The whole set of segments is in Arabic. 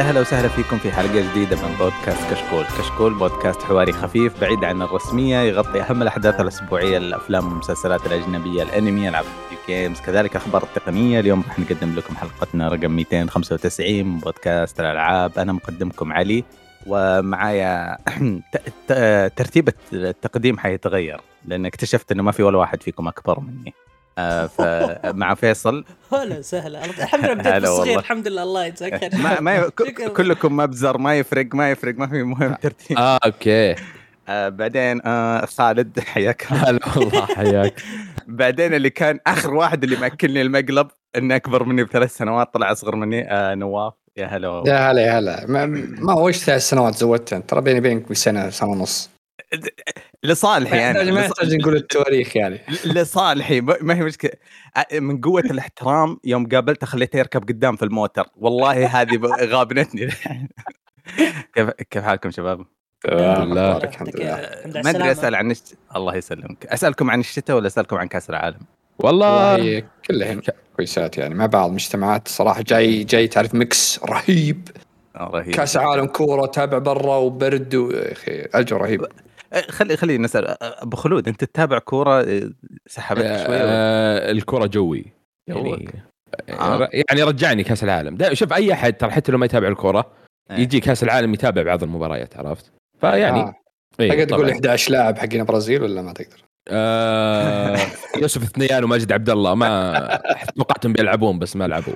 يا هلا وسهلا فيكم في حلقة جديدة من بودكاست كشكول. كشكول بودكاست حواري خفيف بعيد عن الرسمية يغطي أهم الأحداث الأسبوعية الأفلام والمسلسلات الأجنبية الأنمي ألعاب جيمز كذلك أخبار التقنية. اليوم راح نقدم لكم حلقتنا رقم 295 من بودكاست الألعاب. أنا مقدمكم علي ومعايا ترتيب التقديم حيتغير لأن اكتشفت إنه ما في ولا واحد فيكم أكبر مني. فمع فيصل. هلا وسهلا. الحمد لله بديت والله. الحمد لله الله يجزاك خير ما ما ي-. كلكم مبزر ما يفرق ما يفرق ما في مهم ترتيب. آه أوكي. آه بعدين آه خالد حياك هلا والله حياك. بعدين اللي كان آخر واحد اللي مأكلني المقلب إنه أكبر مني بثلاث سنوات طلع أصغر مني آه نواف. يا هلا. يا هلا يا هلا. ما, ما هو إيش ثلاث سنوات زودت انت ترى بيني وبينك بسنه سنة ونص. لصالحي يعني ما يحتاج نقول التواريخ يعني. لصالحي ما هي مشكلة. من قوة الاحترام يوم قابلته خليته يركب قدام في الموتر. والله هذه غابنتني. كيف كيف حالكم شباب؟ تمام؟ الحمد لله. ما أدري. أسأل عن الشت... الله يسلمك. أسألكم عن الشتاء ولا أسألكم عن كأس العالم؟ والله. كلهن كويسات يعني مع بعض مجتمعات صراحة جاي جاي تعرف ميكس رهيب. آه، رهيب. كأس عالم كورة تابع برا وبرد و- يا أخي اجو رهيب. خلي خلي نسأل آه، أبو خلود أنت تتابع كورة آه، سحبتك شوي ولا؟ آه الكرة جوي يعني آه. يعني رجعني كأس العالم شوف أي أحد ترى حتى لو ما يتابع الكرة إيه. يجي كأس العالم يتابع بعض المباريات عرفت فيعني آه. إيه، تقدر. تقول 11 لاعب حقين برازيل ولا ما تقدر؟ آه يوسف الثنيان وماجد عبد الله ما توقعتهم بيلعبون بس ما لعبوا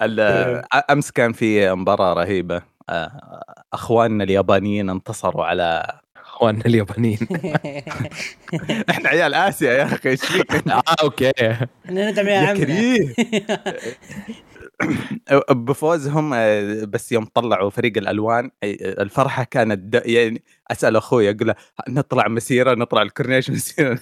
آه، أمس كان في مباراة رهيبة آه، أخواننا اليابانيين انتصروا على اخواننا اليابانيين. إحنا عيال آسيا يا أخي إيش فيك؟ آه أوكي. إحنا ندعم يا عمنا. كريه بفوزهم آه، بس يوم طلعوا فريق الألوان الفرحة كانت د... يعني أسأل أخوي أقول له نطلع مسيرة نطلع الكورنيش مسيرة.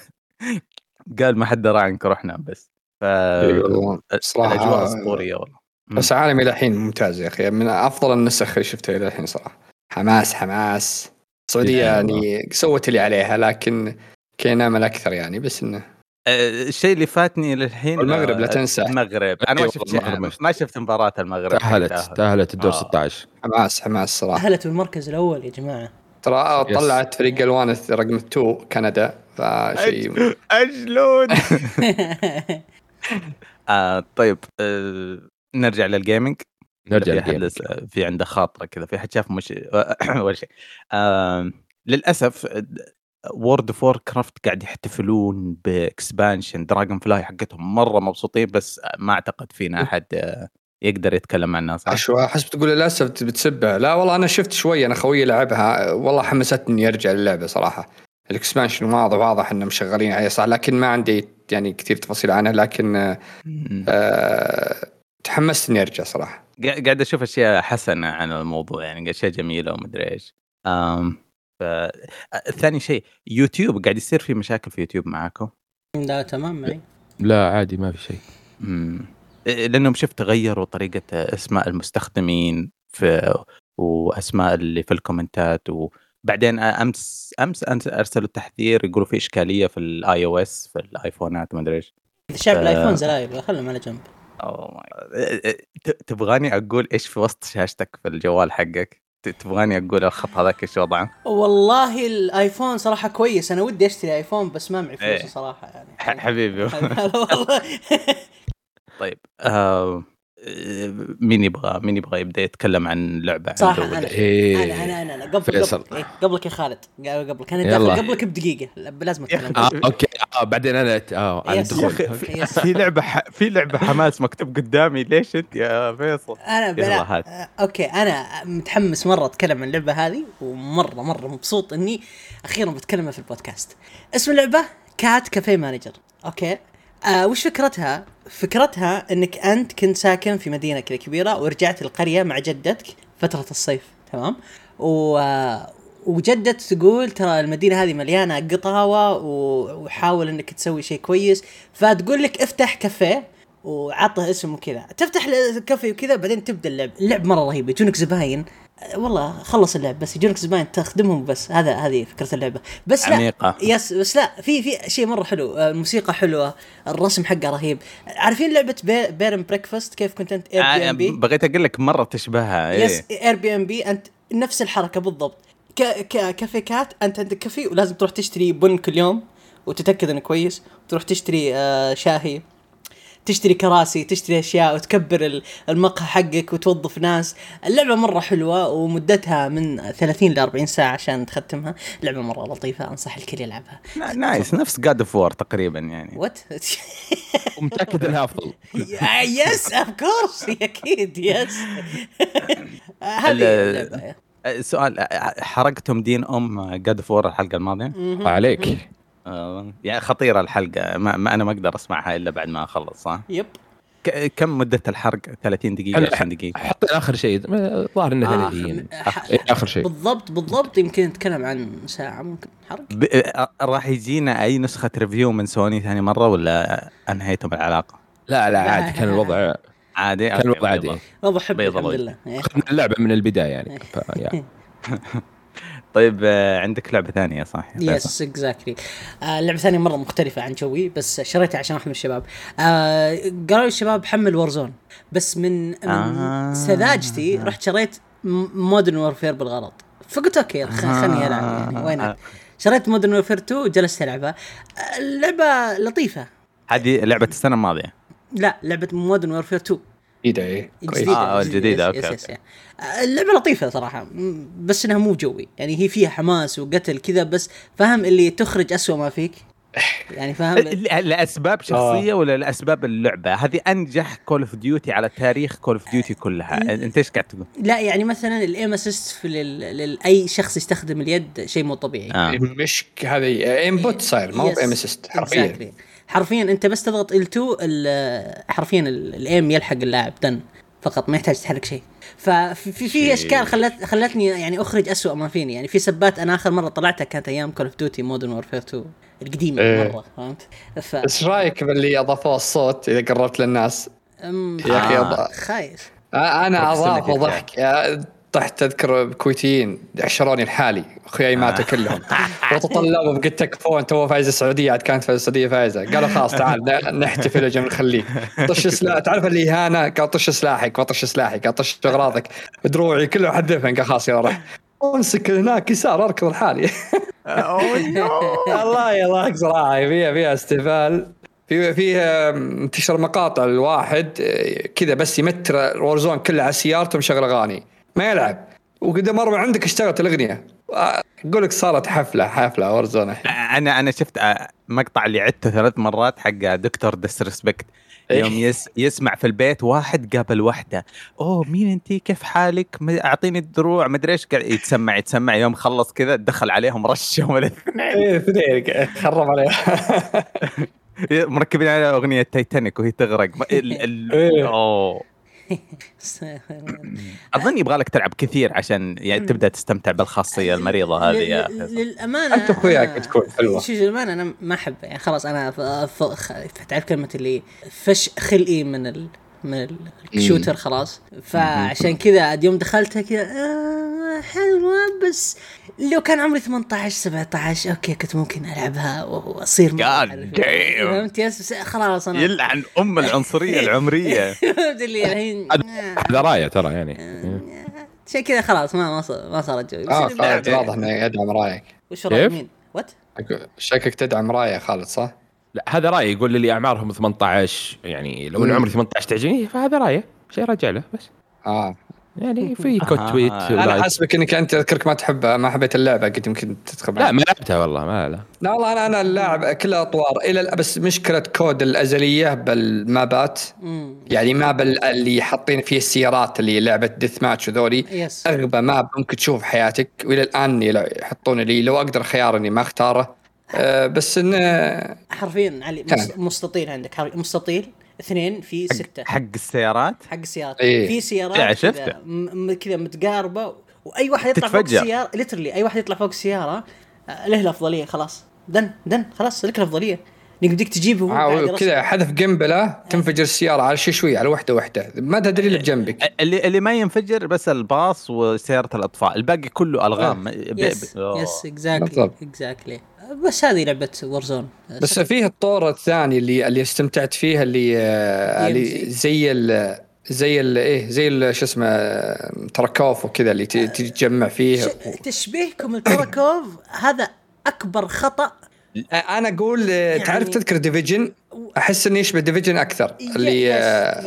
قال ما حد درى عنك رحنا بس. ف يقولون. صراحة- الاجواء أسطورية والله. بس عالمي الحين ممتاز يا أخي. من أفضل النسخ اللي شفتها إلى الحين صراحة. حماس حماس. السعودية إيه يعني سوت اللي عليها لكن كان نامل أكثر يعني بس إنه آه، الشيء اللي فاتني للحين والمغرب لا آه، تنسى. المغرب. أنا ما أيوة، شفت المغرب. ما شفت مباراة المغرب تأهلت تأهلت الدور آه. 16 حماس حماس صراحة. اهلت بالمركز الأول يا جماعة. ترى يس. طلعت فريق ألوان رقم 2 كندا. فشيء اجلود آه طيب آه نرجع لل gaming نرجع في في عنده خاطرة كذا في احد شاف مش ولا شيء. للأسف World of Warcraft قاعد يحتفلون ب expansion Dragonflight حقتهم مرة مبسوطين بس ما أعتقد فينا أحد يقدر يتكلم عنها صح؟ شو حسب تقول للأسف بتسبها. لا والله أنا شفت شوي أنا خويي لعبها والله حمستني إني أرجع للعبة صراحة. ال expansion واضح واضح إنهم شغالين عليه صح لكن ما عندي يعني كثير تفاصيل عنها لكن. آه تحمست اني ارجع صراحة. قا- قاعد أشوف اشياء حسنة عن الموضوع يعني اشياء جميلة ومدري إيش. أم ف... ثاني شيء يوتيوب قاعد يصير في مشاكل في يوتيوب معاكم؟ لا تمام معي لا عادي ما في شيء. مم. إيه، لأنهم شفت غيروا طريقة أسماء المستخدمين في وأسماء اللي في الكومنتات وبعدين أمس أمس أرسلوا تحذير يقولوا في إشكالية في ال iOS في الآيفونات ما أدري إيش. شايف الايفون زلايب خلهم على جنب أوه ماي جاد. ت- تبغاني أقول إيش في وسط شاشتك في الجوال حقك تبغاني أقول الخط هذاك إيش وضعه والله الآيفون صراحة كويس أنا ودي أشتري آيفون بس ما معي إيه. فلوس صراحة يعني حبيبي والله طيب آه مين يبغى مين يبغى يبدأ يتكلم عن لعبة صح عنده ولا أنا إيه. أنا أنا أنا, أنا. قبل فيصل. قبل إيه قبلك يا خالد. قبلك أنا. داخل قبلك بدقيقة. لا، لازم أتكلم. آه okay. آه بعدين أنا آه على الدخول. في, yes. في لعبة ح... في لعبة حماس مكتوب قدامي. ليش أنت يا فيصل؟ أنا بلا. آه، okay. أنا متحمس مرة أتكلم عن اللعبة هذه ومره مرة مبسوط إني أخيرا بتكلم في البودكاست. اسم اللعبة؟ Cat Cafe Manager okay. آه وش فكرتها؟ فكرتها إنك أنت كنت ساكن في مدينة كذا كبيرة ورجعت القرية مع جدتك فترة الصيف تمام؟ و آه، وجدت تقول ترى المدينة هذه مليانة قطاوة و- وحاول إنك تسوي شيء كويس فتقول لك افتح كافيه وعطه اسم وكذا. تفتح الكافيه وكذا بعدين تبدأ اللعب. اللعب مرة رهيب يجونك زباين. والله خلص اللعب بس يجونك زباين تخدمهم بس. هذا هذه فكرة اللعبة. بس لا عميقة. yes بس لا في في شيء مرة حلو آه، الموسيقى حلوة الرسم حقه رهيب. عارفين لعبة Bear and Breakfast كيف كنت أنت؟ Airbnb بغيت أقول لك مرة تشبهها yes إيه. Airbnb أنت نفس الحركة بالضبط. ك ك cafe cat أنت عندك كافي ولازم تروح تشتري بن كل يوم وتتأكد إنه كويس وتروح تشتري آه شاهي. تشتري كراسي تشتري أشياء وتكبر ال- المقهى حقك وتوظف ناس. اللعبة مرة حلوة ومدتها من 30 ل 40 ساعة عشان تختمها. لعبة مرة لطيفة أنصح الكل يلعبها. نا- nice نفس God of War تقريبا يعني. what ومتأكد إنها أفضل. yes of course أكيد yes هذه ال- اللعبة. آه، سؤال آه، حرقتم دين أم God of War الحلقة الماضية؟ عليك. آه، يعني خطيرة الحلقة. ما, ما أنا ما أقدر أسمعها إلا بعد ما أخلص صح؟ yep. ك- كم مدة الحرق؟ 30 دقيقة هلا- 20 دقيقة. حطينا آخر شيء. ما- الظاهر إنه آه. 30 ح- إيه، آخر شيء. بالضبط بالضبط. يمكن نتكلم عن ساعة ممكن. حرق. ب... راح يجينا أي نسخة review من سوني ثاني مرة ولا انهيتم العلاقه؟ لا لا عادي. كان الوضع عادي كان الوضع عادي. احب بيض الحمد الله. لله. اخذنا اللعبة من البداية يعني. ف... طيب آه، عندك لعبة ثانية صح؟ yes exactly لعبة ثانية مرة مختلفة عن جوي بس شريتها عشان واحد من الشباب. آه قالوا الشباب حمل Warzone بس من من آه. سذاجتي رحت شريت Modern Warfare بالغلط. فقلت okay خلني ألعب يعني وين آه. شريت Modern Warfare 2 وجلست العبها آه، اللعبة لطيفة. هذه لعبة السنة الماضية. لا لعبة Modern Warfare 2 جديدة إيه كويس جديدة آه، yes- yes- yes. اللعبة لطيفة صراحة م- بس إنها مو جوي يعني هي فيها حماس وقتل كذا بس فاهم اللي تخرج أسوأ ما فيك يعني فاهم لأسباب شخصية ولا لأسباب اللعبة؟ هذه أنجح Call of Duty على تاريخ Call of Duty كلها، أنت إيش قاعد تقول؟ لا يعني مثلا ال aim assist في لل... لل... أي شخص يستخدم اليد شيء مو طبيعي آه. مش هذه aimbot صاير ما هو. aim assist حرفيا. حرفيا أنت بس تضغط ال2 ال- حرفيا ال- ال aim يلحق اللاعب done فقط ما يحتاج تحرك شيء ففي في, أشكال خلت خلتني يعني أخرج أسوأ ما فيني يعني في سبات أنا آخر مرة طلعتها كانت أيام Call of Duty Modern Warfare 2 القديمة إيه. مرة فهمت؟ ف إيش رأيك باللي أضافوه الصوت إذا قربت للناس؟ أم... يا أخي آه. خايف أنا بروكسيميتي أضاف ضحك طحت اذكر كويتيين عشروني لحالي أخوياي ماتوا كلهم. وتطلبوا قلت تكفون تو فايزة السعودية عاد كانت السعودية فايزة. قالوا خلاص تعال نحتفل يا جماعة نخليك طش سلاح تعرف الاهانه قال طش سلاحك وطش سلاحك قال طش أغراضك. دروعي كله حذفها قال خلاص يلا روح. أمسك هناك يسار أركض لحالي الله يضحك صراحة فيها فيها استهبال في فيها انتشر مقاطع الواحد آه، كذا بس يمتر Warzone كله على سيارته مشغل أغاني. ما يلعب. وقد مرة عندك اشتغلت الأغنية. أقول لك صارت حفلة حفلة الحين أنا أنا شفت آه، مقطع اللي عدته ثلاث مرات حق Dr Disrespect إيه. يوم يس يسمع في البيت واحد قابل واحدة. أوه مين انت؟ كيف حالك؟ أعطيني الدروع. مدري إيش. قاعد يتسمع يتسمع. يوم خلص كذا دخل عليهم رشهم الاثنين إيه اثنين. خرب عليه مركبين عليها أغنية تايتانيك وهي تغرق. ما- ال ال إيه. أوه. اظن يبغى لك تلعب كثير عشان يعني تبدأ تستمتع بالخاصية المريضة هذه يا. للأمانة أنت أخوياك أنا- تكون حلوة. شوف للأمانة أنا ما احبه يعني خلاص أنا ف- ف- خ- تعرف كلمة اللي فش خلقي من ال من ال- الشوتر خلاص. فعشان كذا يوم دخلتها كذا آه حلوة بس لو كان عمري 18 17 okay كنت ممكن ألعبها وأصير. فهمت؟ yes بس خلاص أنا. يلعن أم العنصرية العمرية. فهمت اللي الحين؟ آه، هذا راية ترى يعني. عشان كذا خلاص ما ما صار ما صار الجو. آه خالد واضح انه يدعم رايك. وش رأيك؟ مين؟ what؟ شكلك تدعم راية خالد صح؟ لا هذا رأيي. يقول لي أعمارهم 18 يعني لو إنه مم. عمري 18 تعجبني فهذا رأيه. شيء راجع له بس. آه. يعني في COD آه. تويت أنا أنا. حاسبك إنك أنت أذكرك ما تحبها ما حبيت اللعبة قلت يمكن تدخل لا. ما لعبتها والله ما لا. لا والله أنا أنا اللاعب كلها أطوار. إلى بس مشكلة COD الأزلية بالمابات. يعني map ال- اللي حاطين فيه السيارات اللي لعبة deathmatch وذولي أغبى map ممكن تشوف في حياتك. وإلى الآن لا- يحطون لي لو أقدر خيار إني ما أختاره. أه بس انه حرفيا علي مستطيل عندك. مستطيل. اثنين في ستة. حق السيارات. حق السيارات. إيه. في سيارات يا كذا متقاربة. وأي واحد يطلع فوق تتفجر. السيارة literally أي واحد يطلع فوق السيارة آه، له الأفضلية خلاص. done done خلاص لك الأفضلية. بدك تجيبه آه، كذا. حذف قنبله تنفجر السيارة على شي شوي على وحدة وحدة. ما تدري اللي بجنبك. اللي اللي ما ينفجر بس الباص وسيارة الاطفاء الباقي كله ألغام. yes. yes exactly بالضبط. exactly بس هذه لعبة Warzone بس فيه الطور الثاني اللي اللي استمتعت فيه اللي آه، اللي. زي ال زي ال إيه زي ال- شو اسمه Tarkov وكذا اللي تتجمع فيه تشبيهكم ال Tarkov هذا أكبر خطأ أنا أقول آه، تعرف تذكر Division أحس إنه يشبه Division أكثر اللي.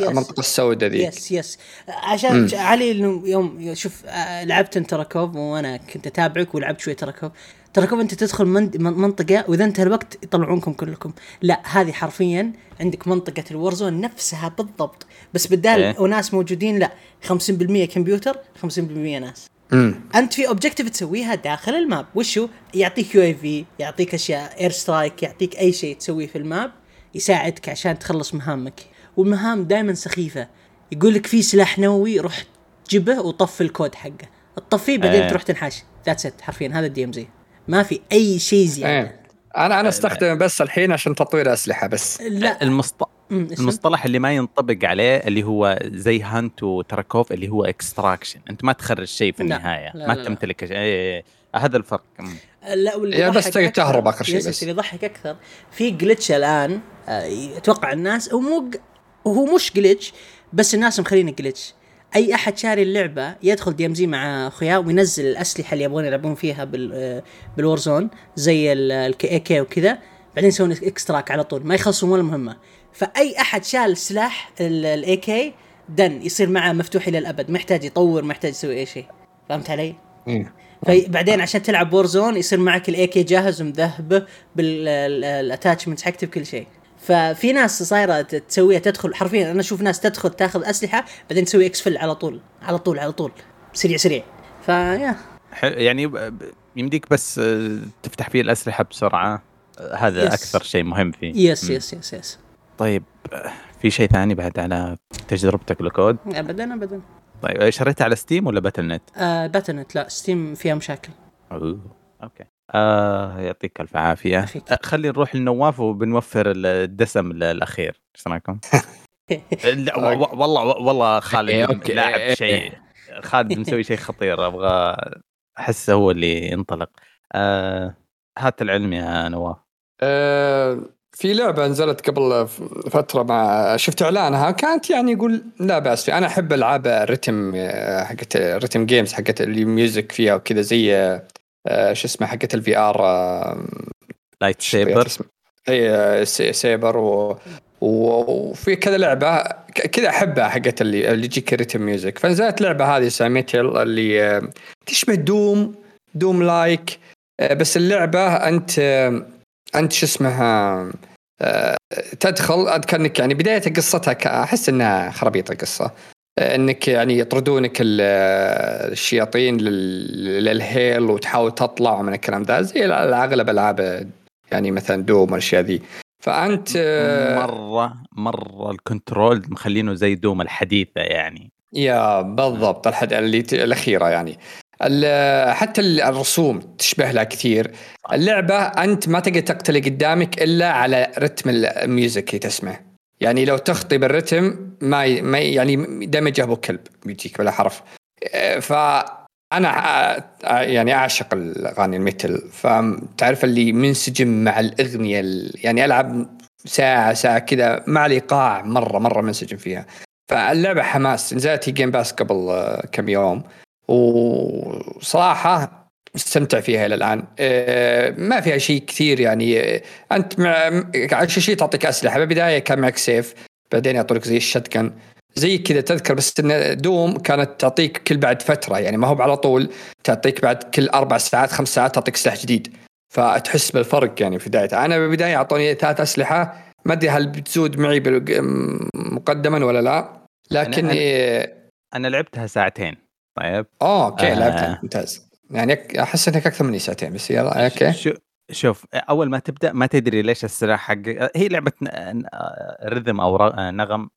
المنطقة السوداء ذي yes yes عشان ج- علي إنه يوم شوف لعبت أنت Tarkov وأنا كنت أتابعك ولعبت شوي Tarkov Tarkov أنت تدخل من- من- منطقة وإذا انتهى الوقت يطلعونكم كلكم. لا هذه حرفيا عندك منطقة ال Warzone نفسها بالضبط. بس بدال إيه. وناس موجودين لا 50% كمبيوتر 50% ناس. امم أنت في objective تسويها داخل ال map. وشو؟ يعطيك UAV يعطيك أشياء air strike يعطيك أي شيء تسويه في ال map يساعدك عشان تخلص مهامك. والمهام دائما سخيفة. يقول لك في سلاح نووي روح جيبه وطفي الكود حقه. تطفيه بعدين آه. تروح تنحاش. that's it حرفيا هذا ال DMZ ما في أي شيء زيادة. إيه أنا أنا أستخدمه بس الحين عشان تطوير أسلحة بس. لا. المصط... المصطلح اللي ما ينطبق عليه اللي هو زي Hunt و Tarkov اللي هو extraction أنت ما تخرج شيء في لا، النهاية. لا، ما لا، لا. تمتلك شيء. إيه، هذا الفرق. أمم. لا واللي بس تهرب آخر شيء بس. اللي يضحك أكثر في glitch الآن أتوقع الناس هو مو ج- هو مش glitch بس الناس مخلينه glitch أي أحد شاري اللعبة يدخل DMZ مع أخوياه وينزل الأسلحة اللي يبغون يلعبون فيها بال آه، بال Warzone زي ال AK وكذا بعدين يسوون extract على طول ما يخلصون ولا مهمة. فأي أحد شال سلاح ال AK done يصير معه مفتوح إلى الأبد ما يحتاج يطور ما يحتاج يسوي أي شيء فهمت علي؟ إيه. فبعدين عشان تلعب Warzone يصير معك ال AK جاهز ومذهبه بال attachments حقته بكل شيء ففي ناس صايرة ت- تسويها تدخل حرفيا أنا أشوف ناس تدخل تاخذ أسلحة بعدين تسوي exfil على طول على طول على طول سريع سريع فيا حلو، يعني ب- ب- يمديك بس آه، تفتح فيه الأسلحة بسرعة آه، هذا yes. أكثر شيء مهم فيه yes أمم. yes yes yes طيب في شيء ثاني بعد على تجربتك ل COD ابدا ابدا طيب شريتها على Steam ولا Battle.net؟ آه Battle.net لا Steam فيها مشاكل أوه. okay آه يعطيك ألف عافية. آه خلينا نروح لنواف وبنوفر الدسم ال- الأخير إيش رأيكم؟ لا والله والله خالد. لاعب شيء خالد مسوي شيء خطير أبغى احسه هو اللي ينطلق آه هات العلم يا نواف آه، في لعبة نزلت قبل فترة مع شفت إعلانها كانت يعني يقول لا بأس فيها. أنا أحب ألعاب ال rhythm آه، حقت ال rhythm games حقت اللي music فيها وكذا زي آه، شو اسمه حقت ال VR light saber إي سي- saber و وفي كذا لعبة كذا أحبها حقت اللي اللي يجيك rhythm music فنزلت لعبة هذه اسمها Metal اللي آه، تشبه Doom Doom like بس اللعبة أنت أنت شو اسمها تدخل أذكر إنك يعني بداية قصتها أحس إنها خرابيط القصة. إنك يعني يطردونك ال- الشياطين لل- لل hell وتحاول تطلع من الكلام ذا زي أغلب ألعاب يعني مثلا Doom والأشياء ذي. فأنت مرة مرة ال control مخلينه زي Doom الحديثة يعني. يا بالضبط الحد اللي الأخيرة يعني. حتى ال- الرسوم تشبه لها كثير. اللعبة أنت ما تقدر تقتل اللي قدامك إلا على rhythm ال music اللي تسمعه. يعني لو تخطي بال rhythm ما يعني damage ابو كلب بيجيك بلا حرف. فانا يعني أعشق الأغاني ال metal فتعرف اللي منسجم مع الأغنية ال- يعني ألعب ساعة ساعة كذا مع الإيقاع مرة مرة منسجم فيها. فاللعبة حماس. نزلت هي Game Pass قبل كم يوم. وصراحة مستمتع فيها إلى الآن. آه، ما فيها شيء كثير يعني. آه، أنت مع على شيء تعطيك أسلحة. بالبداية كان معك سيف بعدين يعطونك زي ال shotgun. زي كذا تذكر بس إن Doom كانت تعطيك كل بعد فترة. يعني ما هو على طول تعطيك بعد كل أربع ساعات خمس ساعات تعطيك سلاح جديد. فتحس بالفرق يعني في بدايتها أنا بالبداية أعطوني ثلاث أسلحة. ما أدري هل بتزود معي مقدما ولا لا. لكن أنا- إيه أنا لعبتها ساعتين. طيب. آه okay آه. لعبتها. ممتاز. يعني أحس إنك أكثر مني ساعتين بس يلا okay. شو شوف أول ما تبدأ ما تدري ليش السلاح حق هي لعبة rhythm أو نغم.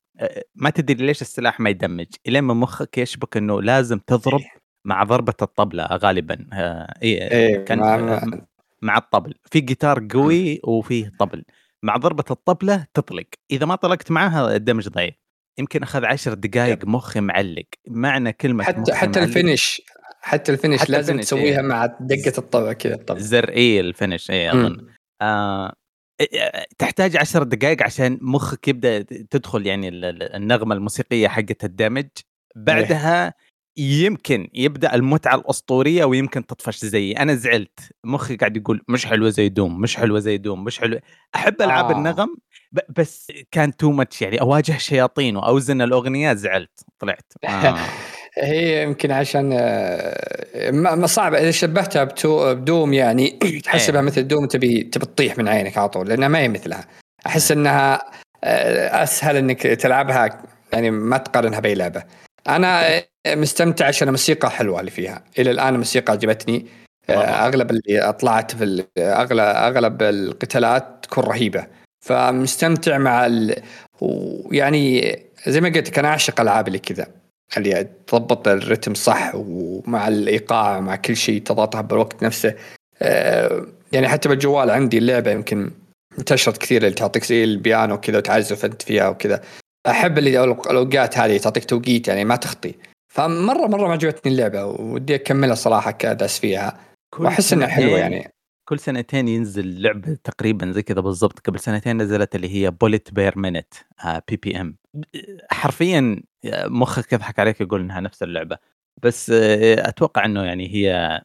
ما تدري ليش السلاح ما يدمج. إلين ما مخك يشبك إنه لازم تضرب مع ضربة الطبلة غالبا. آه، إي إيه، كان مع- الطبل. في جيتار قوي وفيه طبل. مع ضربة الطبلة تطلق. إذا ما طلقت معاها ال damage ضعيف. يمكن أخذ عشر دقائق مخي معلق. معنى كلمة حتى مخي حتى ال finish. حتى ال finish حتى لازم ال finish، تسويها إيه. مع دقة الطبل كذا الطبل زر اي ال finish اي أظن. آه إيه، تحتاج عشر دقائق عشان مخك يبدأ تدخل يعني ال- ال- النغمة الموسيقية حقت ال damage. بعدها يمكن يبدأ المتعة الأسطورية ويمكن تطفش زيي. أنا زعلت. مخي قاعد يقول مش حلوة زي Doom مش حلوة زي Doom مش حلوة. أحب ألعاب آه. النغم بس كان too much يعني. أواجه شياطين وأوزن الأغنية زعلت. طلعت. آه. هي يمكن عشان آه، ما صعب. إذا شبهتها بدوم يعني تحسبها إيه. مثل دوم تبي تبي تطيح من عينك على طول لأنها ما هي مثلها. أحس إنها آه، أسهل إنك تلعبها يعني ما تقارنها بأي لعبة. أنا مستمتع عشان الموسيقى حلوة اللي فيها. إلى الآن الموسيقى عجبتني. آه،. أغلب اللي طلعت في اغلب أغلب القتالات تكون رهيبة. فمستمتع مع ال... ويعني زي ما قلت لك أنا أعشق ألعاب اللي كذا اللي تضبط الرتم صح ومع الإيقاع مع كل شيء تضغطها بالوقت نفسه. آه، يعني حتى بالجوال عندي اللعبة يمكن انتشرت كثير اللي تعطيك زي البيانو كذا وتعزف أنت فيها وكذا. أحب اللي الأوقات هذه تعطيك توقيت يعني ما تخطي. فمره مرة ما عجبتني اللعبة ودي أكملها صراحة كأداس فيها. وأحس إنها حلوة يعني. كل سنتين ينزل لعبة تقريبا زي كذا بالضبط. قبل سنتين نزلت اللي هي Bullets Per Minute BPM حرفيا مخك يضحك عليك يقول إنها نفس اللعبة. بس آه، أتوقع إنه يعني هي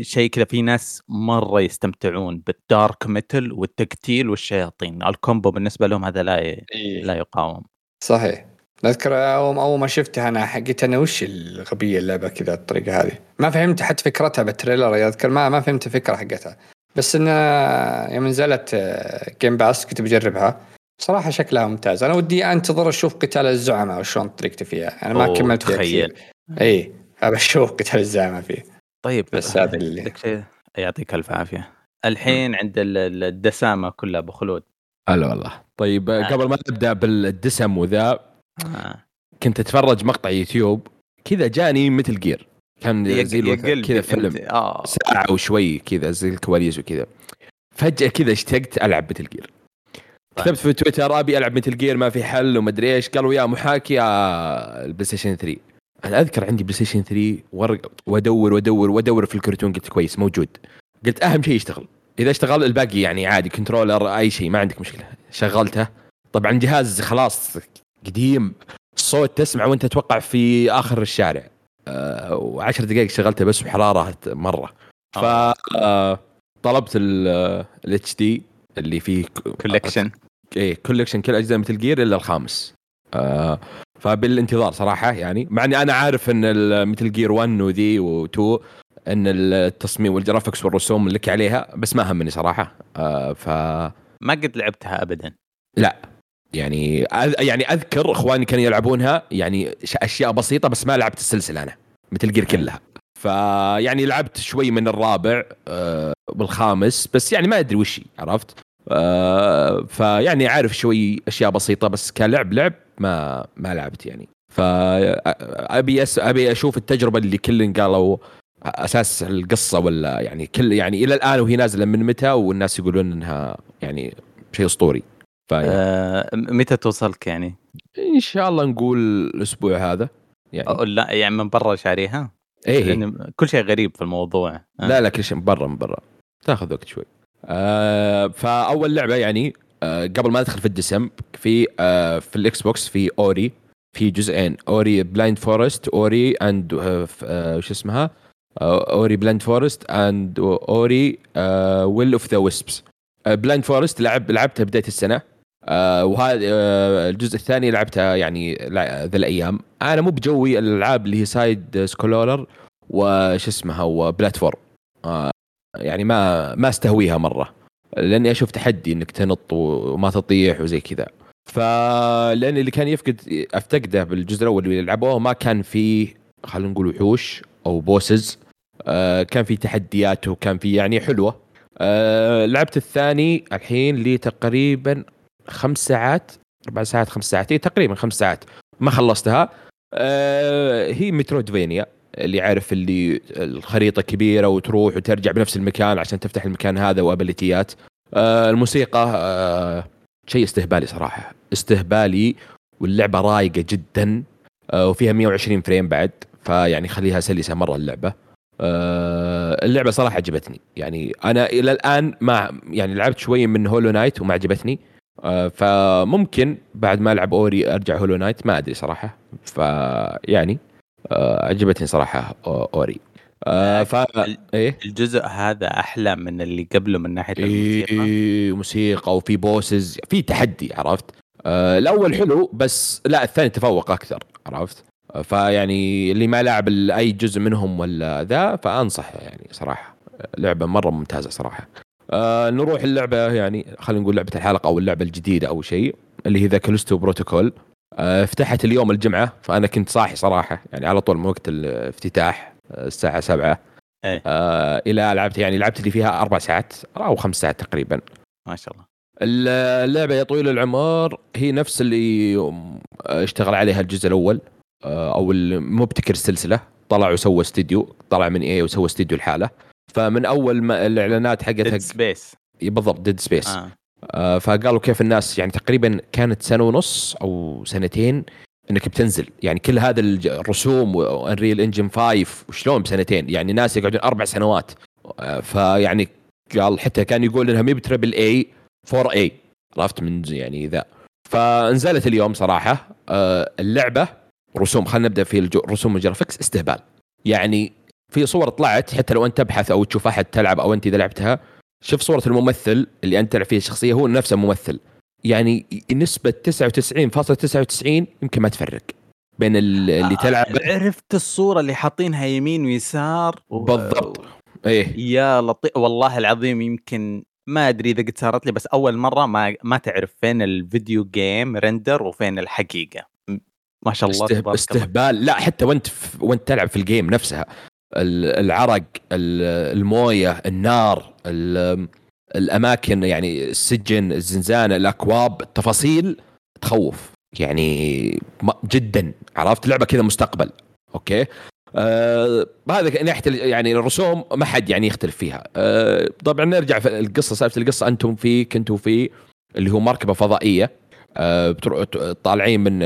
شيء كذا في ناس مرة يستمتعون بال dark metal والتقتيل والشياطين. ال combo بالنسبة لهم هذا لا ي- لا يقاوم. صحيح. أذكر اول أول ما شفتها أنا قلت أنا وش الغبية اللعبة كذا الطريقة هذه؟ ما فهمت حتى فكرتها بال trailer أذكر ما ما فهمت الفكرة حقتها. بس إن يوم نزلت Game Pass كنت بجربها. صراحة شكلها ممتاز. أنا ودي أنتظر أشوف قتال الزعماء وشلون طريقتي فيها. أنا ما كملت فيها تخيل. إي أبى أشوف قتال الزعماء فيه. طيب بس هذا اللي يعطيك ألف عافية. الحين عند ال- ال- الدسامة كلها أبو خلود. هلا والله. طيب آه. قبل ما نبدأ بالدسم وذا آه. كنت أتفرج مقطع يوتيوب كذا جاني Metal Gear كان زي كذا. فيلم. آه. ساعة وشوي كذا زي الكواليس وكذا. فجأة كذا اشتقت ألعب Metal Gear طيب. كتبت في تويتر أبي ألعب Metal Gear ما في حل ومدري إيش. قالوا يا محاكي يا البلاي ستيشن 3 أنا أذكر عندي بلاي ستيشن 3 ورق وادور وادور وأدور في الكرتون قلت كويس موجود. قلت أهم شيء يشتغل. إذا اشتغل الباقي يعني عادي controller أي شيء ما عندك مشكلة. شغلته. طبعا جهاز خلاص قديم الصوت تسمع وانت تتوقع في آخر الشارع. أه وعشر دقائق شغلته بس بحراره مرة. ف آه. آه، طلبت ال HD اللي فيه collection إيه collection كل أجزاء Metal Gear إلا الخامس. آه فبالانتظار صراحة يعني. مع إني أنا عارف إن Metal Gear 1 وذي و2 إن التصميم وال graphics والرسوم لك عليها بس ما همني صراحة. آه ف ما قد لعبتها ابدا. يعني أذ- يعني أذكر إخواني كانوا يلعبونها يعني أشياء بسيطة بس ما لعبت السلسلة أنا مثل جير كلها. فيعني لعبت شوي من الرابع آه والخامس بس يعني ما أدري وش عرفت؟ آه فيعني عارف شوي أشياء بسيطة بس كلعب لعب ما ما لعبت يعني. فابي أس أبي أشوف التجربة اللي كل قالوا أساس القصة ولا يعني كل يعني إلى الآن وهي نازلة من متى والناس يقولون إنها يعني شيء أسطوري. آه متى توصلك يعني؟ إن شاء الله نقول الأسبوع هذا يعني. لا يعني من برا شاريها؟ إيه لأن كل شيء غريب في الموضوع. آه. لا لا كل شيء من برا من برا. تاخذ وقت شوي. آه فأول لعبة يعني آه قبل ما ندخل في الدسم في آه في الإكس بوكس في Ori في جزئين. Ori Blind Forest Ori and آه وش اسمها؟ آه Ori Blind Forest and Ori Will of the Wisps Blind Forest لعب لعبتها بداية السنة. آه وهذا آه الجزء الثاني لعبته يعني ذا الأيام. أنا مو بجوي الألعاب اللي هي side scroller وش اسمها و platform آه يعني ما ما استهويها مرة لأني أشوف تحدي إنك تنط وما تطيح وزي كذا. فلأن اللي كان يفقد أفتقده بالجزء الأول اللي لعبوه ما كان فيه خلينا نقول وحوش أو bosses آه كان في تحديات وكان في يعني حلوة. آه لعبت الثاني الحين لي تقريبا خمس ساعات أربع ساعات خمس ساعات إيه تقريبا خمس ساعات ما خلصتها. آه هي مترودفينيا اللي عارف اللي الخريطة كبيرة وتروح وترجع بنفس المكان عشان تفتح المكان هذا وأبيليتيات. آه الموسيقى آه شيء استهبالي صراحة استهبالي واللعبة رايقة جدا. وفيها 120 frame بعد فيعني خليها سلسة مرة اللعبة. اللعبة صراحة عجبتني. يعني أنا إلى الآن ما يعني لعبت شوي من Hollow Knight وما عجبتني. فممكن بعد ما العب Ori أرجع Hollow Knight ما أدري صراحة. فيعني عجبتني صراحة Ori. ف إيه؟ الجزء هذا أحلى من اللي قبله من ناحية الموسيقى؟ إيه موسيقى وفي bosses في تحدي عرفت؟ آه الأول حلو بس لا الثاني تفوق أكثر عرفت؟ فيعني اللي ما لعب أي جزء منهم ولا ذا فانصح يعني صراحة. لعبة مرة ممتازة صراحة. آه نروح اللعبة يعني خلينا نقول لعبة الحلقة أو اللعبة الجديدة أو شيء اللي هي The Callisto Protocol. آه فتحت اليوم الجمعة فأنا كنت صاحي صراحة يعني على طول من وقت الافتتاح آه، الساعة 7 إيه. آه إلى لعبت يعني لعبت لي فيها أربع ساعات أو خمس ساعات تقريبا. ما شاء الله. اللعبة يا طويل العمر هي نفس اللي اشتغل عليها الجزء الأول آه، أو المبتكر السلسله طلع وسوى استديو طلع من EA وسوى استديو لحاله فمن أول ما الإعلانات حقتها Dead Space بالضبط Dead Space آه. آه فقالوا كيف الناس يعني تقريبا كانت سنة ونص أو سنتين إنك بتنزل. يعني كل هذا الرسوم و Unreal Engine 5 وشلون بسنتين؟ يعني ناس يقعدون أربع سنوات. آه فيعني قال حتى كان يقول انها مي ب triple A 4 A عرفت من يعني ذا. فنزلت اليوم صراحة. آه اللعبة رسوم خلينا نبدأ في الرسوم ال graphics استهبال. يعني في صور طلعت حتى لو أنت تبحث أو تشوف أحد تلعب أو أنت إذا لعبتها شوف صورة الممثل اللي أنت تلعب فيه الشخصية هو نفسه ممثل. يعني نسبة 99.99 يمكن ما تفرق بين اللي آه، تلعب. عرفت الصورة اللي حاطينها يمين ويسار و... بالضبط. إيه. يا لطيف. والله العظيم يمكن ما أدري إذا قد صارت لي بس أول مرة ما ما تعرف فين ال video game render وفين الحقيقة. ما شاء الله استهب... استهبال. لا حتى وأنت. وأنت تلعب في ال game نفسها. العرق الموية النار الأماكن يعني السجن الزنزانة الأكواب التفاصيل تخوف. يعني جدا. عرفت؟ لعبة كذا مستقبل. أوكي؟ آه هذا ناحية يعني الرسوم ما حد يعني يختلف فيها. آه طبعا نرجع في القصة سالفة القصة أنتم في كنتوا في اللي هو مركبة فضائية. آه طالعين من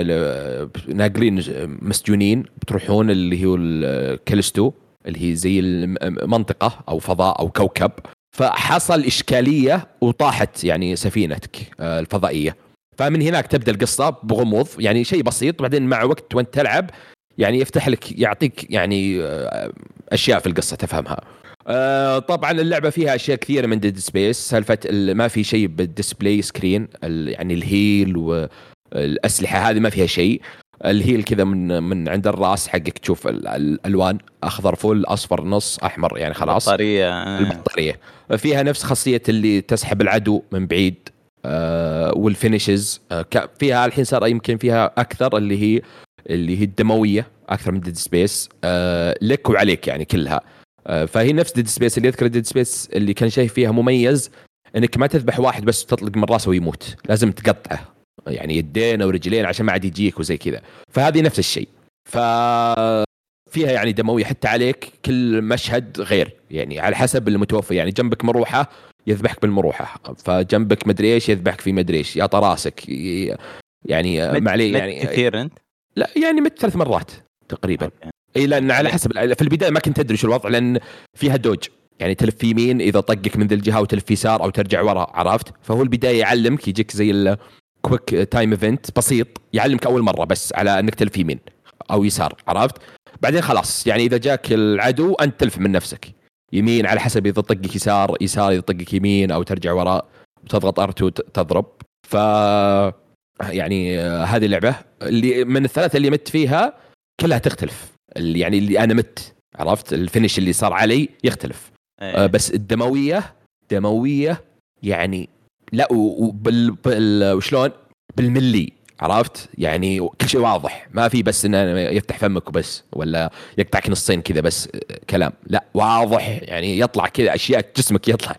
ناقلين مسجونين بتروحون اللي هو الكالستو اللي هي زي المنطقة أو فضاء أو كوكب. فحصل إشكالية وطاحت يعني سفينتك آه، الفضائية. فمن هناك تبدأ القصة بغموض يعني شيء بسيط بعدين مع وقت وانت تلعب يعني يفتح لك يعطيك يعني آه، أشياء في القصة تفهمها. آه، طبعا اللعبة فيها أشياء كثيرة من Dead Space سالفة ما في شيء بال display screen يعني ال heal والاسلحه هذه ما فيها شيء. ال heal كذا من من عند الراس حقك. تشوف الألوان. أخضر full أصفر نص أحمر يعني خلاص. البطارية البطارية. فيها نفس خاصية اللي تسحب العدو من بعيد آه وال finishes آه فيها الحين صار يمكن فيها أكثر اللي هي اللي هي الدموية أكثر من Dead Space آه لك وعليك يعني كلها. آه فهي نفس Dead Space اللي يذكر Dead Space اللي كان شيء فيها مميز إنك ما تذبح واحد بس تطلق من راسه ويموت. لازم تقطعه. يعني يدين ورجلين عشان ما عاد يجيك وزي كذا. فهذه نفس الشيء. ف فيها يعني دموية حتى عليك كل مشهد غير. يعني على حسب المتوفر يعني جنبك مروحة يذبحك بالمروحة. فجنبك مدري إيش يذبحك في مدري إيش. يا راسك يعني ما عليه يعني كثير أنت؟ لا يعني مت ثلاث مرات تقريبا. إي لأن على حسب. في البداية ما كنت أدري شو الوضع لأن فيها dodge. يعني تلف يمين إذا طقك من ذي الجهة وتلف يسار أو ترجع ورا عرفت؟ فهو البداية يعلمك يجيك زي quick time event بسيط يعلمك أول مرة بس على إنك تلف يمين أو يسار عرفت؟ بعدين خلاص يعني إذا جاك العدو أنت تلف من نفسك. يمين على حسب إذا طقك يسار يسار إذا طقك يمين أو ترجع وراء وتضغط R تضرب. ف يعني هذه اللعبة اللي من الثلاثة اللي مت فيها كلها تختلف. اللي يعني اللي أنا مت عرفت؟ ال finish اللي صار علي يختلف. أيه. بس الدموية دموية يعني لا وبال بال وشلون؟ بالملي عرفت؟ يعني كل شيء واضح. ما في بس إنه يفتح فمك وبس ولا يقطعك نصين كذا بس كلام. لا واضح. يعني يطلع كذا أشياء جسمك يطلع.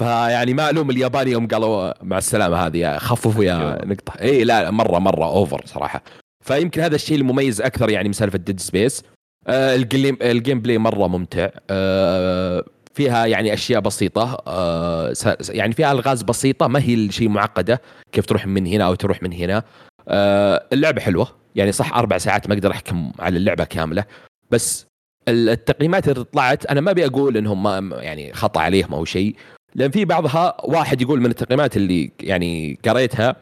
فيعني ما الوم الياباني يوم قالوا مع السلامة هذه خففوا يا نقطة. إي لا مرة مرة over صراحة. فيمكن هذا الشيء المميز أكثر يعني من سالفة Dead Space آه ال game ال gameplay مرة ممتع. آه فيها يعني أشياء بسيطة آه يعني فيها ألغاز بسيطة ما هي الشيء معقدة كيف تروح من هنا أو تروح من هنا. آه اللعبة حلوة يعني صح أربع ساعات ما أقدر أحكم على اللعبة كاملة بس ال- التقييمات اللي طلعت أنا ما أبي أقول إنهم ما يعني خطأ عليهم أو شيء لأن في بعضها واحد يقول من التقييمات اللي يعني قريتها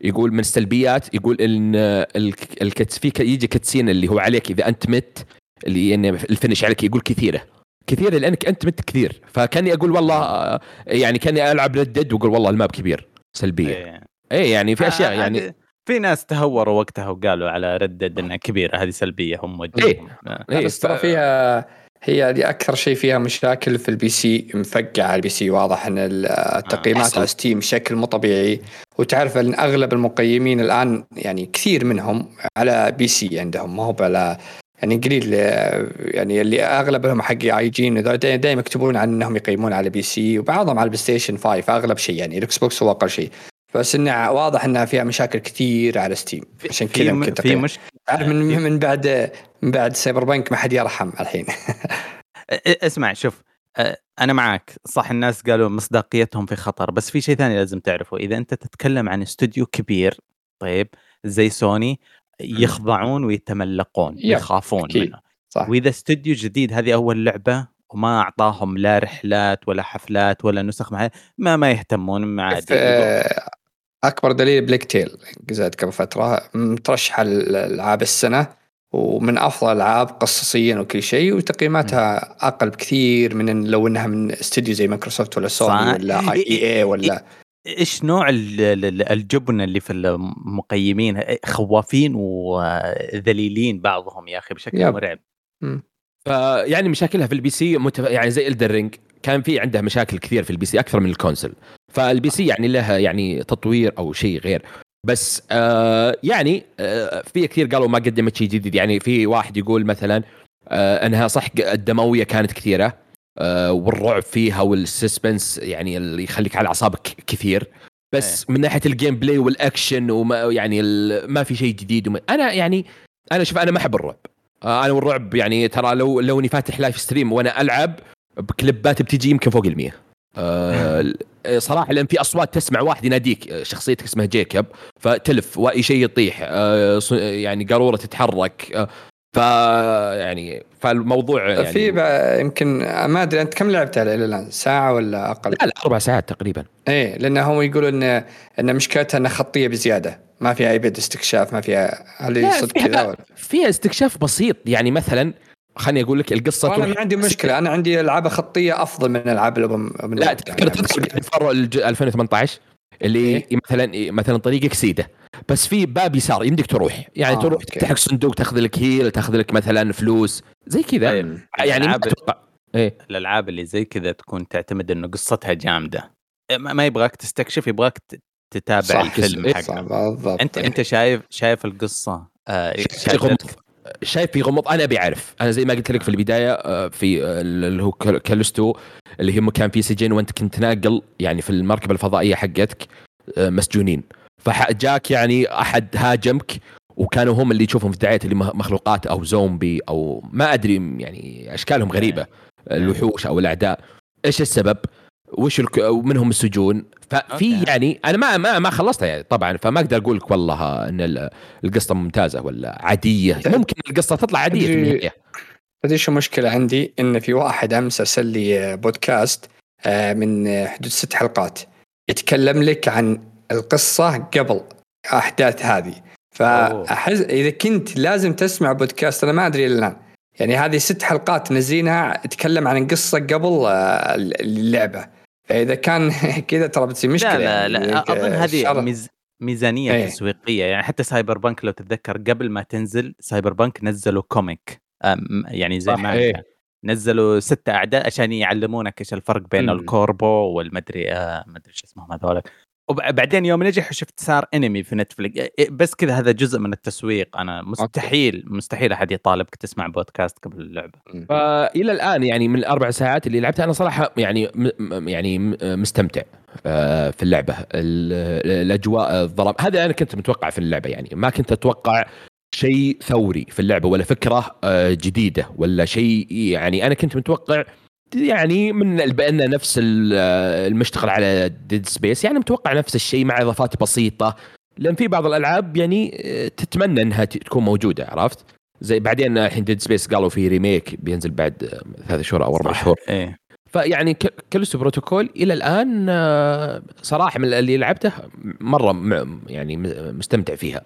يقول من السلبيات يقول إن ال- الكت في يجي كتسين اللي هو عليك إذا أنت مت اللي ان الفينش عليك يقول كثيرة. كثيره لأنك أنت مت كثير فكاني أقول والله آه، يعني كاني ألعب ردد وأقول والله الماب كبير سلبية إيه. اي يعني في أشياء آه، يعني عاد في ناس تهوروا وقتها وقالوا على ردد إنها كبيرة هذه سلبية هم إيه. وجههم آه. إيه، بس ترى فيها هي دي أكثر شيء فيها مشاكل في البي سي مفقعة على البي سي واضح إن ال- التقييمات أحسن. على ستيم بشكل مو طبيعي وتعرف إن أغلب المقيمين الآن يعني كثير منهم على بي سي عندهم ما هو على يعني قليل آه، يعني اللي أغلبهم حق IG دائما يكتبون عن إنهم يقيمون على PC وبعضهم على ال PlayStation 5 أغلب شيء يعني ال Xbox هو أقل شيء. بس إنه واضح إنها فيها مشاكل كثير على Steam عشان كذا يمكن في مشكلة. من من بعد من بعد Cyberpunk ما حد يرحم الحين. اسمع شوف آه، أنا معك صح الناس قالوا مصداقيتهم في خطر. بس في شيء ثاني لازم تعرفه. إذا أنت تتكلم عن استوديو كبير طيب زي سوني يخضعون ويتملقون يخافون أكيد. منه صح وإذا استوديو جديد هذه أول لعبة وما أعطاهم لا رحلات ولا حفلات ولا نسخ مع ما ما يهتمون يقولون. آه، أكبر دليل Plague Tale نزلت قبل فترة مترشحه الألعاب السنة ومن أفضل الألعاب قصصيا وكل شيء وتقييماتها أقل بكثير من لو إنها من استوديو زي مايكروسوفت ولا سوني. ولا EA ولا إيش نوع ال- ال- الجبن اللي في المقيمين؟ خوافين وذليلين بعضهم يا أخي بشكل yep. مرعب. فيعني مشاكلها في ال PC متف... يعني زي Elden Ring كان في عندها مشاكل كثير في ال PC أكثر من ال console فال PC يعني لها يعني تطوير أو شيء غير. بس آه يعني آه في كثير قالوا ما قدمت شيء جديد. يعني في واحد يقول مثلا آه أنها صح الدموية كانت كثيرة. والرعب فيها وال suspense يعني اللي يخليك على أعصابك كثير. بس من ناحية ال gameplay والاكشن وما يعني ما في شيء جديد وما أنا يعني أنا شوف أنا ما أحب الرعب. آه، أنا والرعب يعني ترى لو لو إني فاتح live stream وأنا ألعب ب clipات بتجي يمكن فوق ال 100 آه صراحة لأن في أصوات تسمع واحد يناديك آه، شخصيتك اسمها جيكوب فتلف وأي شيء يطيح آه ص- يعني قارورة تتحرك آه ف يعني فالموضوع يعني في يمكن ما أدري أنت كم لعبت عليه إلى الان ساعة ولا أقل؟ لا لا أربع ساعات تقريبا. إيه لأنه هم يقولوا ان إن مشكلتها إنها خطية بزيادة. ما فيها أي بد استكشاف ما فيها هل صدق كذا؟ فيها استكشاف بسيط. يعني مثلا خليني أقول لك القصة أنا ما عندي مشكلة. أنا عندي ألعاب خطية أفضل من ألعاب الابن لا تذكر تذكر الج- 2018 اللي إيه؟ مثلا مثلا طريقك سيده. بس في باب يسار يمديك تروح. يعني آه، تروح okay. تفتح لك صندوق تاخذ لك heal تاخذ لك مثلا فلوس. زي كذا. طيب. يعني أتوقع إيه. الألعاب اللي زي كذا تكون تعتمد إنه قصتها جامدة. ما ما يبغاك تستكشف يبغاك تتابع صح، الفيلم إيه، حقه صح بالضبط. انت أنت شايف شايف القصة؟ آه غموض. شايف في غموض أنا أبي أعرف. أنا زي ما قلت لك في البداية آه، في آه، اللي هو Cal- Callisto اللي هم كان في سجن وأنت كنت ناقل يعني في المركبة الفضائية حقتك آه، مسجونين. فجاك يعني أحد هاجمك وكانوا هم اللي تشوفهم في الدعايات اللي مخلوقات أو زومبي أو ما أدري يعني أشكالهم غريبة الوحوش أو الأعداء. إيش السبب؟ وش الك... ومنهم السجون؟ ففي okay. يعني أنا ما ما ما خلصتها يعني طبعا فما أقدر أقول لك والله إن ال- القصة ممتازة ولا عادية. ممكن القصة تطلع عادية في أدري- النهاية. تدري شو المشكلة عندي؟ إن في واحد امس ارسل لي بودكاست آه، من حدود ست حلقات يتكلم لك عن القصة قبل أحداث هذه. فأحس إذا كنت لازم تسمع بودكاست أنا ما أدري إلا الآن. يعني هذه ست حلقات منزلينها تتكلم عن القصة قبل آه، اللعبه فاذا كان كذا ترى بتصير مشكلة لا لا يعني لا أظن هذه ميز ميزانية إيه. تسويقية يعني حتى سايبر بانك لو تتذكر قبل ما تنزل سايبر بانك نزلوا comic يعني زي ما إيه. نزلوا ست أعداء عشان يعلمونك إيش الفرق بين مم. الكوربو والمدري آه مدري شو اسمهم هذول وبعدين يوم نجح شفت صار انمي في نتفلكس إيه، بس كذا هذا جزء من التسويق. أنا مستحيل مستحيل أحد يطالبك تسمع بودكاست قبل اللعبة. فالى الآن يعني من الأربع ساعات اللي لعبتها أنا صراحة يعني يعني م- مستمتع آه، في اللعبة. ال- الأجواء الظلام. هذا أنا كنت متوقع في اللعبة يعني. ما كنت أتوقع شيء ثوري في اللعبة ولا فكرة آه، جديدة ولا شيء يعني. أنا كنت متوقع يعني من بأن نفس ال- المشتغل على ديد سبيس يعني متوقع نفس الشيء مع إضافات بسيطة لأن في بعض الألعاب يعني آه، تتمنى إنها تكون موجودة عرفت؟ زي بعدين الحين ديد سبيس قالوا في remake بينزل بعد آه، ثلاث شهور أو أربع. شهور إيه فيعني ك- كاليستو بروتوكول إلى الآن آه، صراحة من اللي لعبته مرة يعني مستمتع فيها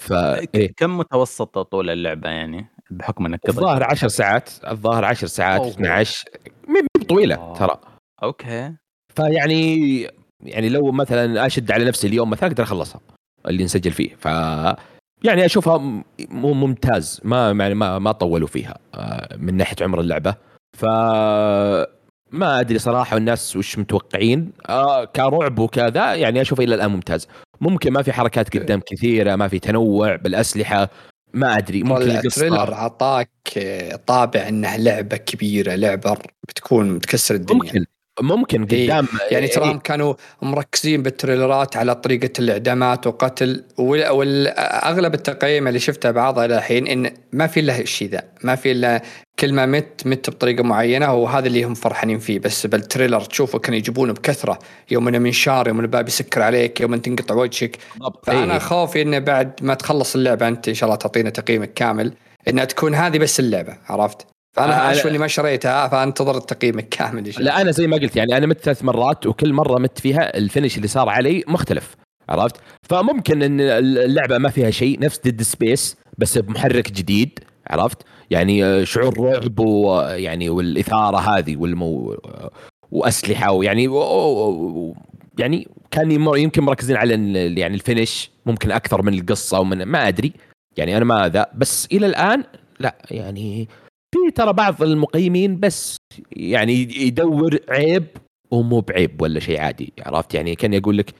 ف إيه. كم متوسط طول اللعبة يعني بحكم إنك قضيت- الظاهر 10 ساعات الظاهر 10 ساعات أوه. 12 مي طويلة آه. ترى. أوكي. فيعني يعني لو مثلا أشد على نفسي اليوم مثلا أقدر أخلصها اللي نسجل فيه. ف يعني أشوفها مو ممتاز ما يعني ما ما طولوا فيها آه، من ناحية عمر اللعبة. ف ما أدري صراحة الناس وش متوقعين آه كرعب وكذا يعني أشوفه إلى الآن ممتاز. ممكن ما في حركات قدام كثيرة ما في تنوع بالأسلحة. ما أدري ممكن ال trailer اعطاك آه، طابع إنها لعبة كبيرة لعبة بتكون بتكسر الدنيا. ممكن. ممكن إيه، قدام يعني إيه، تراهم كانوا مركزين بال trailerات على طريقة الاعدامات وقتل واغلب التقييم اللي شفتها بعضها إلى الحين إن ما في إلا الشيء ذا ما في إلا كل ما مت مت بطريقة معينة وهذا اللي هم فرحانين فيه بس بال trailer تشوفه كانوا يجيبونه بكثرة يوم إنه منشار يوم الباب يسكر عليك يوم انت تنقطع وجهك. فأنا إيه. خوفي إنه بعد ما تخلص اللعبة أنت إن شاء الله تعطينا تقييمك كامل إنها تكون هذه بس اللعبة عرفت؟ فأنا آه،. إني ما شريتها فانتظر تقييمك كامل لا أنا زي ما قلت يعني أنا مت ثلاث مرات وكل مرة مت فيها ال finish اللي صار علي مختلف عرفت فممكن إن اللعبة ما فيها شيء نفس ديد سبيس بس بمحرك جديد عرفت يعني آه، شعور رعب ويعني والإثارة هذه والمو وأسلحة ويعني و... يعني كان يمكن مركزين على يعني الفينش ممكن أكثر من القصة ومن ما أدري يعني أنا ما ذا بس إلى الآن لا يعني في ترى بعض المقيمين بس يعني يدور عيب ومو بعيب ولا شيء عادي عرفت؟ يعني كان يقول لك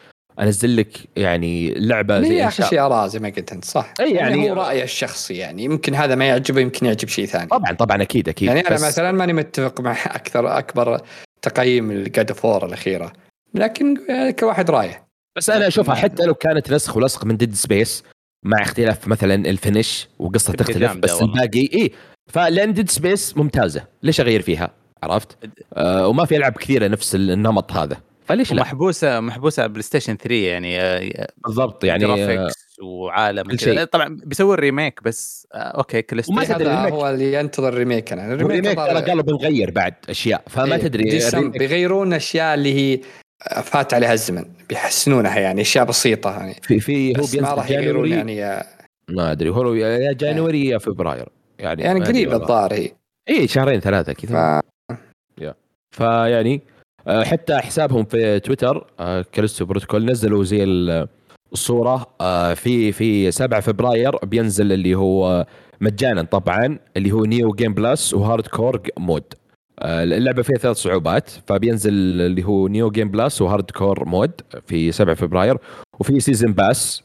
أنزل لك يعني لعبة زي شاء- شيء اراء زي ما قلت أنت؟ صح. أي يعني, يعني- هو رايي الشخصي يعني يمكن هذا ما يعجبه يمكن يعجب شيء ثاني. طبعا طبعا أكيد أكيد. يعني أنا مثلا ماني متفق مع أكثر أكبر تقييم ال God of War الأخيرة. لكن كواحد رأيه. بس أنا أشوفها حتى لو كانت نسخ ولصق من ديد سبيس مع اختلاف مثلا ال finish وقصة تختلف بس. الباقي إي فلان ديد سبيس ممتازة. ليش أغير فيها؟ عرفت؟ آه وما في ألعاب كثيرة نفس النمط هذا. فليش لا؟ محبوسه محبوسة على بلاي ستيشن 3 يعني آه، بالضبط يعني آه، graphics وعالم كل. شيء. طبعا بيسوي ال remake بس آه okay كل وما تدري. هو اللي ينتظر ال remake أنا. ال remake ترى قالوا بنغير بعد أشياء فما إيه، تدري بيغيرون أشياء اللي هي فات عليها الزمن بيحسنونها يعني أشياء بسيطة يعني. في في هو بس ما راح يغيرون يعني ما أدري هو يا January يا February. يعني يعني قريب. الظاهر هي. اي شهرين ثلاثة ف... كذا فيعني آه، حتى حسابهم في تويتر آه، كاليستو بروتوكول نزلوا زي ال- الصورة آه، في في 7 فبراير بينزل اللي هو مجانا طبعا اللي هو new game plus و hardcore mode اللعبة فيها ثلاث صعوبات فبينزل اللي هو new game plus و hardcore mode في 7 فبراير وفي season pass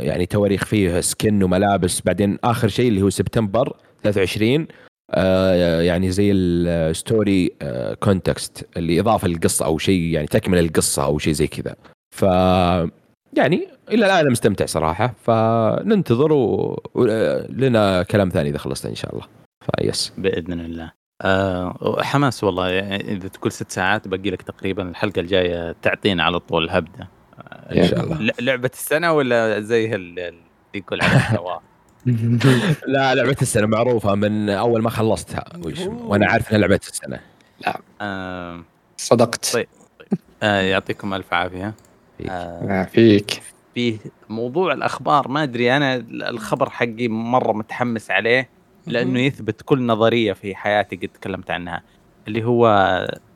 يعني تواريخ فيه skin وملابس. بعدين آخر شيء اللي هو سبتمبر 23 آه، يعني زي ال story context اللي إضافة للقصة أو شيء يعني تكمل القصة أو شيء زي كذا. ف يعني إلى الآن أنا مستمتع صراحة. فننتظر و... لنا كلام ثاني إذا خلصنا إن شاء الله. فيس بإذن الله. آه حماس والله. يعني إذا تقول ست ساعات باقي لك تقريبا الحلقة الجاية تعطينا على طول هبدة. آه، إن شاء الله. لعبة السنة ولا زي ال- اللي يقول عليها لا لعبة السنة معروفة من أول ما خلصتها وش... وأنا عارف إنها لعبة السنة. آه صدقت. طيب. آه يعطيكم ألف عافية. فيك. آه فيك. موضوع الأخبار ما أدري أنا الخبر حقي مرة متحمس عليه لأنه يثبت كل نظرية في حياتي قد تكلمت عنها اللي هو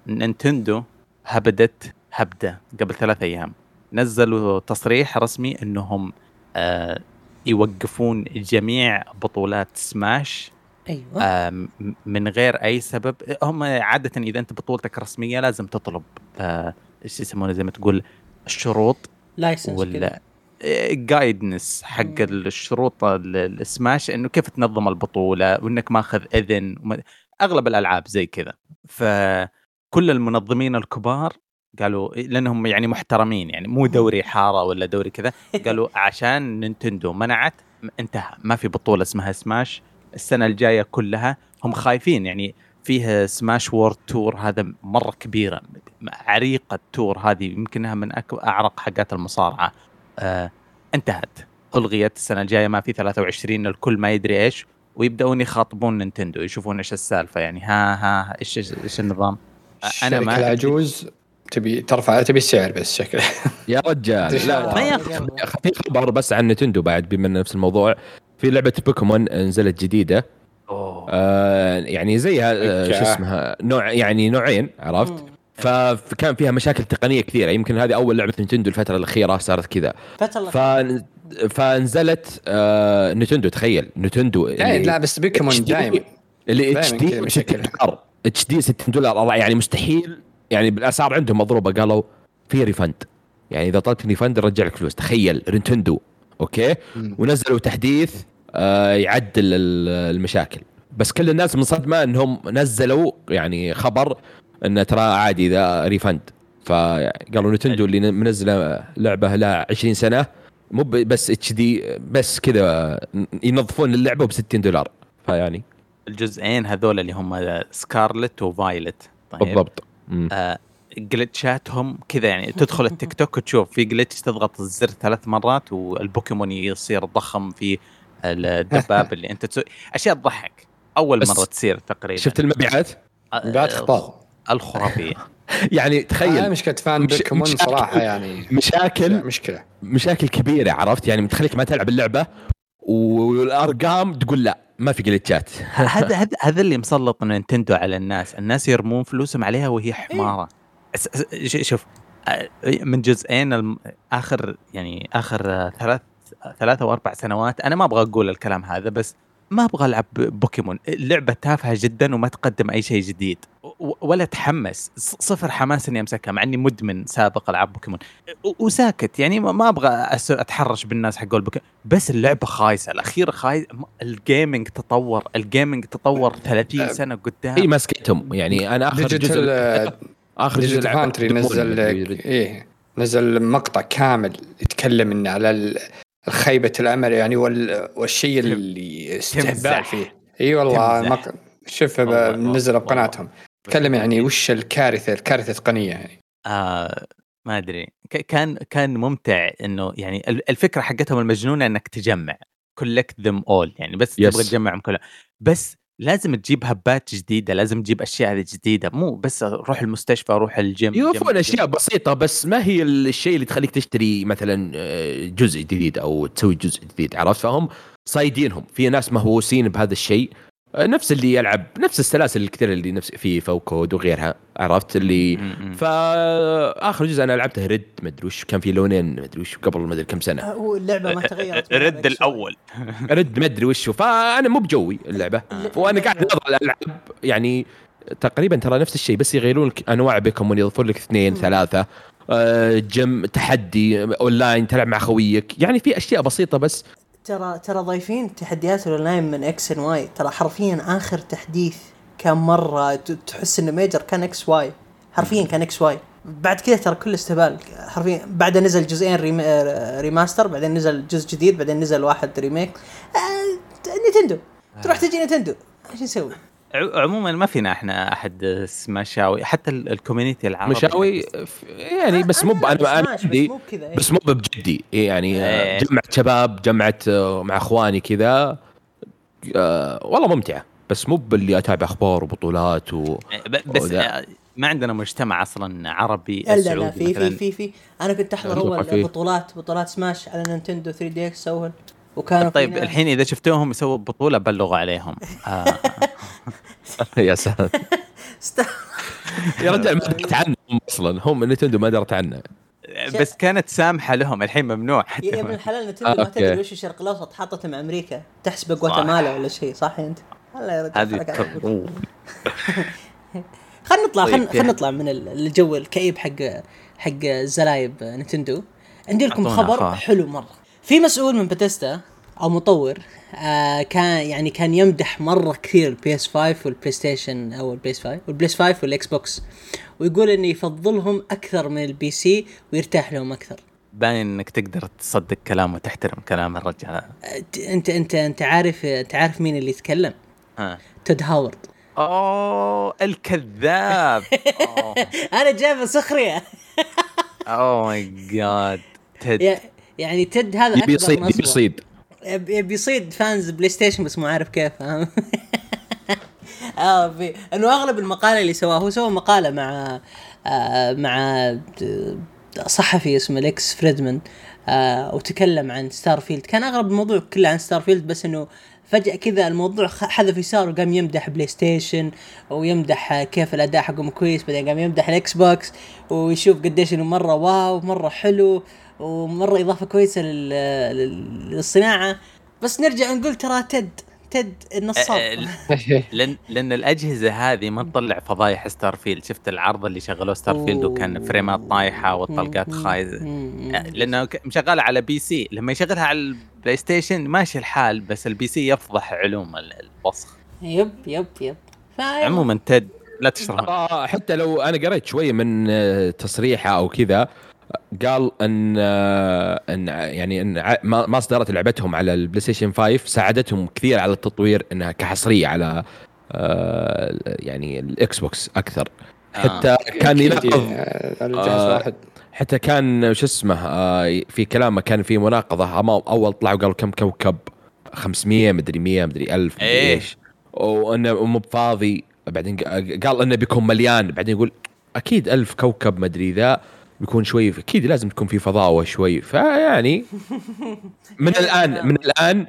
نينتندو هبدت هبدة قبل ثلاث أيام. نزلوا تصريح رسمي إنهم آه يوقفون جميع بطولات سماش أيوه. آه من غير أي سبب. هم عادة إذا أنت بطولتك رسمية لازم تطلب آه إيش يسمونه زي ما تقول الشروط license ولا guidance حق. الشروط ال- السماش إنه كيف تنظم البطولة وإنك ماخذ إذن أغلب الألعاب زي كذا. فكل المنظمين الكبار قالوا لأنهم يعني محترمين يعني مو دوري حارة ولا دوري كذا. قالوا عشان نينتندو منعت انتهى ما في بطولة اسمها سماش. السنة الجاية كلها هم خايفين يعني فيه Smash World Tour هذا مرة كبيرة. عريقة tour هذه يمكنها من أعرق حاجات المصارعة. آه انتهت. ألغيت السنة الجاية ما في 23 الكل ما يدري إيش ويبدأون يخاطبون نينتندو يشوفون إيش السالفة يعني ها ها إيش إيش, النظام. أنا ما العجوز تبي ترفع تبي السعر بس شكله. يا رجال لا ما. في خبر بس عن نتندو بعد بما نفس الموضوع. في لعبة بوكيمون نزلت جديدة. أوه. آه يعني زيها آه شو. اسمها؟ نوع يعني نوعين عرفت؟ مم. فكان فيها مشاكل تقنية كثيرة. يمكن هذه أول لعبة نتندو الفترة الأخيرة صارت كذا. ف فنزلت آه نتندو تخيل. نتندو لا بس بوكيمون دائما اتش دي. دولار اتش دي 60 دولار. يعني مستحيل يعني بالأسعار عندهم مضروبة قالوا في refund يعني إذا طلبت refund نرجع لك فلوس. تخيل نتندو okay؟ مم. ونزلوا تحديث آه يعدل ال- المشاكل. بس كل الناس منصدمه إنهم نزلوا يعني خبر انه ترى عادي إذا refund فقالوا نتندو اللي منزلة لعبة لها 20 سنة مو ب- بس HD بس كذا ينظفون اللعبة ب 60 دولار. فيعني الجزئين هذول اللي هم Scarlet و Violet طيب. بالضبط. آه glitch اتهم كذا يعني تدخل التيك توك وتشوف في glitch تضغط الزر ثلاث مرات والبوكيمون يصير ضخم في الدباب اللي أنت تسوي. أشياء تضحك. أول مرة تصير تقريبا. شفت المبيعات؟ آه، بعد خطاب الخرافية. يعني تخيل مشكله فان مش- بيكمون مشاكل- صراحة يعني. مشاكل مشكله مشاكل كبيرة عرفت؟ يعني متخليك ما تلعب اللعبة والأرقام تقول لا. ما في glitch ات هذا هذا هذا اللي مسلط نينتندو على الناس. الناس يرمون فلوسهم عليها وهي حمارة. أس- أس- ش- شوف من جزئين الم- آخر يعني آخر ثلاث ثلاثة أو أربع سنوات أنا ما أبغى أقول الكلام هذا بس ما أبغى ألعب بوكيمون. اللعبة تافهة جدا وما تقدم أي شيء جديد. ولا تحمس. صفر حماس إني أمسكها مع إني مدمن سابق ألعاب بوكيمون. و- وساكت يعني ما ما أبغى أتحرش بالناس حق البوكيمون بس اللعبة خايسة. الاخير خايس ال gaming تطور ال gaming تطور 30 سنة اي قدام مسكتهم. يعني أنا آخر جزء digital آخر جزء نزل يعني. إيه نزل مقطع كامل يتكلم إنه على ال- خيبة الأمل يعني وال... والشيء اللي استهبال. فيه إي والله. مق... شوف نزل. بقناتهم تكلم يعني وش الكارثه الكارثة التقنيه يعني آه ما أدري ك- كان كان ممتع إنه يعني ال- الفكرة حقتهم المجنونة إنك تجمع كولكت ذم اول يعني بس Yes. تبغى تجمعهم كلهم بس لازم تجيب هبات جديدة لازم تجيب أشياء جديدة مو بس روح المستشفى روح الجيم يوفون أشياء بسيطة بس ما هي الشيء اللي تخليك تشتري مثلا آه، جزء جديد أو تسوي جزء جديد عرفت؟ فهم صايدينهم. في ناس مهووسين بهذا الشيء. نفس اللي يلعب نفس السلاسل الكثير اللي نفس فيفا وكود وغيرها عرفت؟ اللي. فآخر جزء أنا لعبته Red مدري وش كان في لونين مدري وش قبل مدري كم سنة. هو اللعبة ما تغيرت الشيء. الأول. Red مدري وش هو فأنا مو بجوي اللعبة. وأنا قاعد اناظر الألعاب يعني تقريبا ترى نفس الشيء بس يغيرون لك أنواع بوكيمون يضيفون لك اثنين ثلاثة. آه، جيم تحدي اونلاين تلعب مع خويك. يعني في أشياء بسيطة بس ترى ترى ضايفين تحديات الأونلاين من X and Y ترى حرفيا آخر تحديث كان مرة تحس إنه major كان X Y حرفيا كان X Y بعد كذا ترى كل استهبال. حرفيا بعد نزل جزئين rem... آه، remaster بعدين نزل جزء جديد بعدين نزل واحد remake آه... نتندو. تروح تجي نتندو. إيش نسوي؟ ع- عموما ما فينا إحنا أحد مشاوي حتى ال- ال community العربي مشاوي يعني بس مو ب- أنا سماش، بس عندي مو بكذا، إيه. بس مو بجدي يعني آه، إيه. جمعت شباب جمعت آه، مع إخواني كذا آه، والله ممتعة بس مو باللي أتابع أخبار وبطولات و ب- بس. آه، ما عندنا مجتمع أصلا عربي لا لا في في. في في أنا كنت أحضر أول فيه. بطولات بطولات سماش على نينتندو 3 DS اول وكانوا طيب الحين إذا شفتوهم يسووا بطولة بلغوا عليهم آه يا ساتر است- يا رجال ما درت عنهم أصلا. هم نتندو ما درت عنه. بس كانت سامحة لهم الحين ممنوع. يا يا ابن حتى الحلال آه، نتندو ما okay. تدري وش الشرق الأوسط حاطته مع أمريكا. تحسبه جواتيمالا ولا شيء صح أنت؟ هلا يا أوه. خلينا نطلع طيب، خلينا نطلع من ال- الجو الكئيب حق حق زلايب نتندو. عندي لكم خبر. حلو مرة. في مسؤول من بثزدا أو مطور. آه كان يعني كان يمدح مرة كثير ال PS 5 والبلاي ستيشن أو البلاي 5 والبلاي 5 والاكس بوكس ويقول إنه يفضلهم أكثر من ال PC ويرتاح لهم أكثر. باين إنك تقدر تصدق كلام وتحترم كلام الرجال. آه، أنت أنت أنت عارف أنت عارف مين اللي يتكلم؟ ها. تود هاورد. أوه الكذاب. أنا جايبه سخريه oh my god تد يع- يعني تد هذا يبي يصيد. يبي يصيد. يبي يبي يصيد fans بلاي ستيشن بس مو عارف كيف فاهم؟ آه إنه أغلب المقالة اللي سواها هو سوى مقالة مع آه مع صحفي اسمه ليكس فريدمان آه وتكلم عن ستار فيلد كان اغلب الموضوع كله عن ستار فيلد بس إنه فجأة كذا الموضوع حذف يسار وقام يمدح بلاي ستيشن ويمدح كيف الأداء حقهم كويس بعدين قام يمدح الإكس بوكس ويشوف قديش إنه مرة wow مرة حلو ومرة إضافة كويسة لل... لل- للصناعة. بس نرجع نقول ترى تد تد النصاب أه، لأن لأن الأجهزة هذه ما تطلع فضايح ستار فيلد شفت العرض اللي شغلوه ستار فيلد وكان frame ات طايحة والطلقات خايسة أه، لأنه مشغلها على PC. لما يشغلها على البلاي ستيشن ماشي الحال بس ال PC يفضح علوم ال- الوسخ yep yep yep. فا- عموما تد لا تشرح. حتى لو أنا قريت شوية من تصريحه أو كذا قال إن آه، إن يعني إن ما اصدرت لعبتهم على البلاي ستيشن 5 ساعدتهم كثير على التطوير إنها كحصرية على آه، يعني الاكس بوكس أكثر. حتى كان يناقض آه، حتى كان شو اسمه آه، في كلامه كان في مناقضة أول طلعوا قالوا كم كوكب؟ 500 مدري 100 مدري 1000 مدري إيه. إيش. وإنه مو بفاضي. بعدين قال إنه بيكون مليان. بعدين يقول أكيد ألف كوكب مدري ذا. بيكون شوي أكيد لازم تكون في فضاوة شوي. فيعني من الان من الآن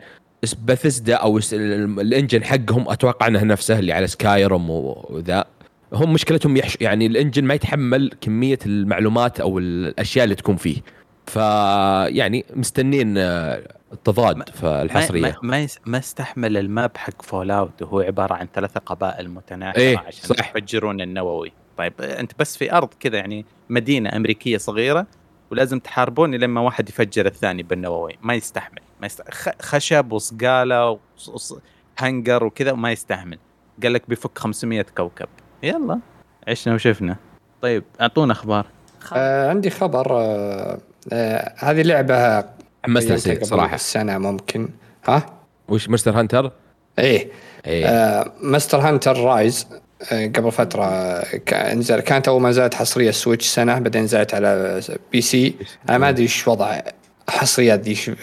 بثزدا أو ال engine حقهم أتوقع إنه نفسه اللي على سكايرم وذا. هم مشكلتهم يحش يعني ال engine ما يتحمل كمية المعلومات أو الأشياء اللي تكون فيه. فيعني مستنين آه، التضاد في ما, الحصرية. ما, ما, استحمل ال map حق فول اوت وهو عبارة عن ثلاثة قبائل متناحره إيه، عشان صح. يفجرون النووي. طيب أنت بس في أرض كذا يعني مدينة أمريكية صغيرة ولازم تحاربون لما واحد يفجر الثاني بالنووي. ما يستحمل ما يست... خ- خشب وصقالة وهنجر وكذا وما يستحمل. قال لك بيفك 500 كوكب. يلا عشنا وشفنا. طيب أعطونا أخبار. آه عندي خبر آه آه هذه لعبة حمست قيمتها نفسي قبل صراحة. السنة ممكن. ها؟ وش Monster Hunter؟ إيه. إيه. آه Monster Hunter Rise قبل فترة آه، نزل كانت أول ما نزلت حصرية Switch سنة بعدين نزلت على PC. أنا ما أدري إيش وضع حصريات ذي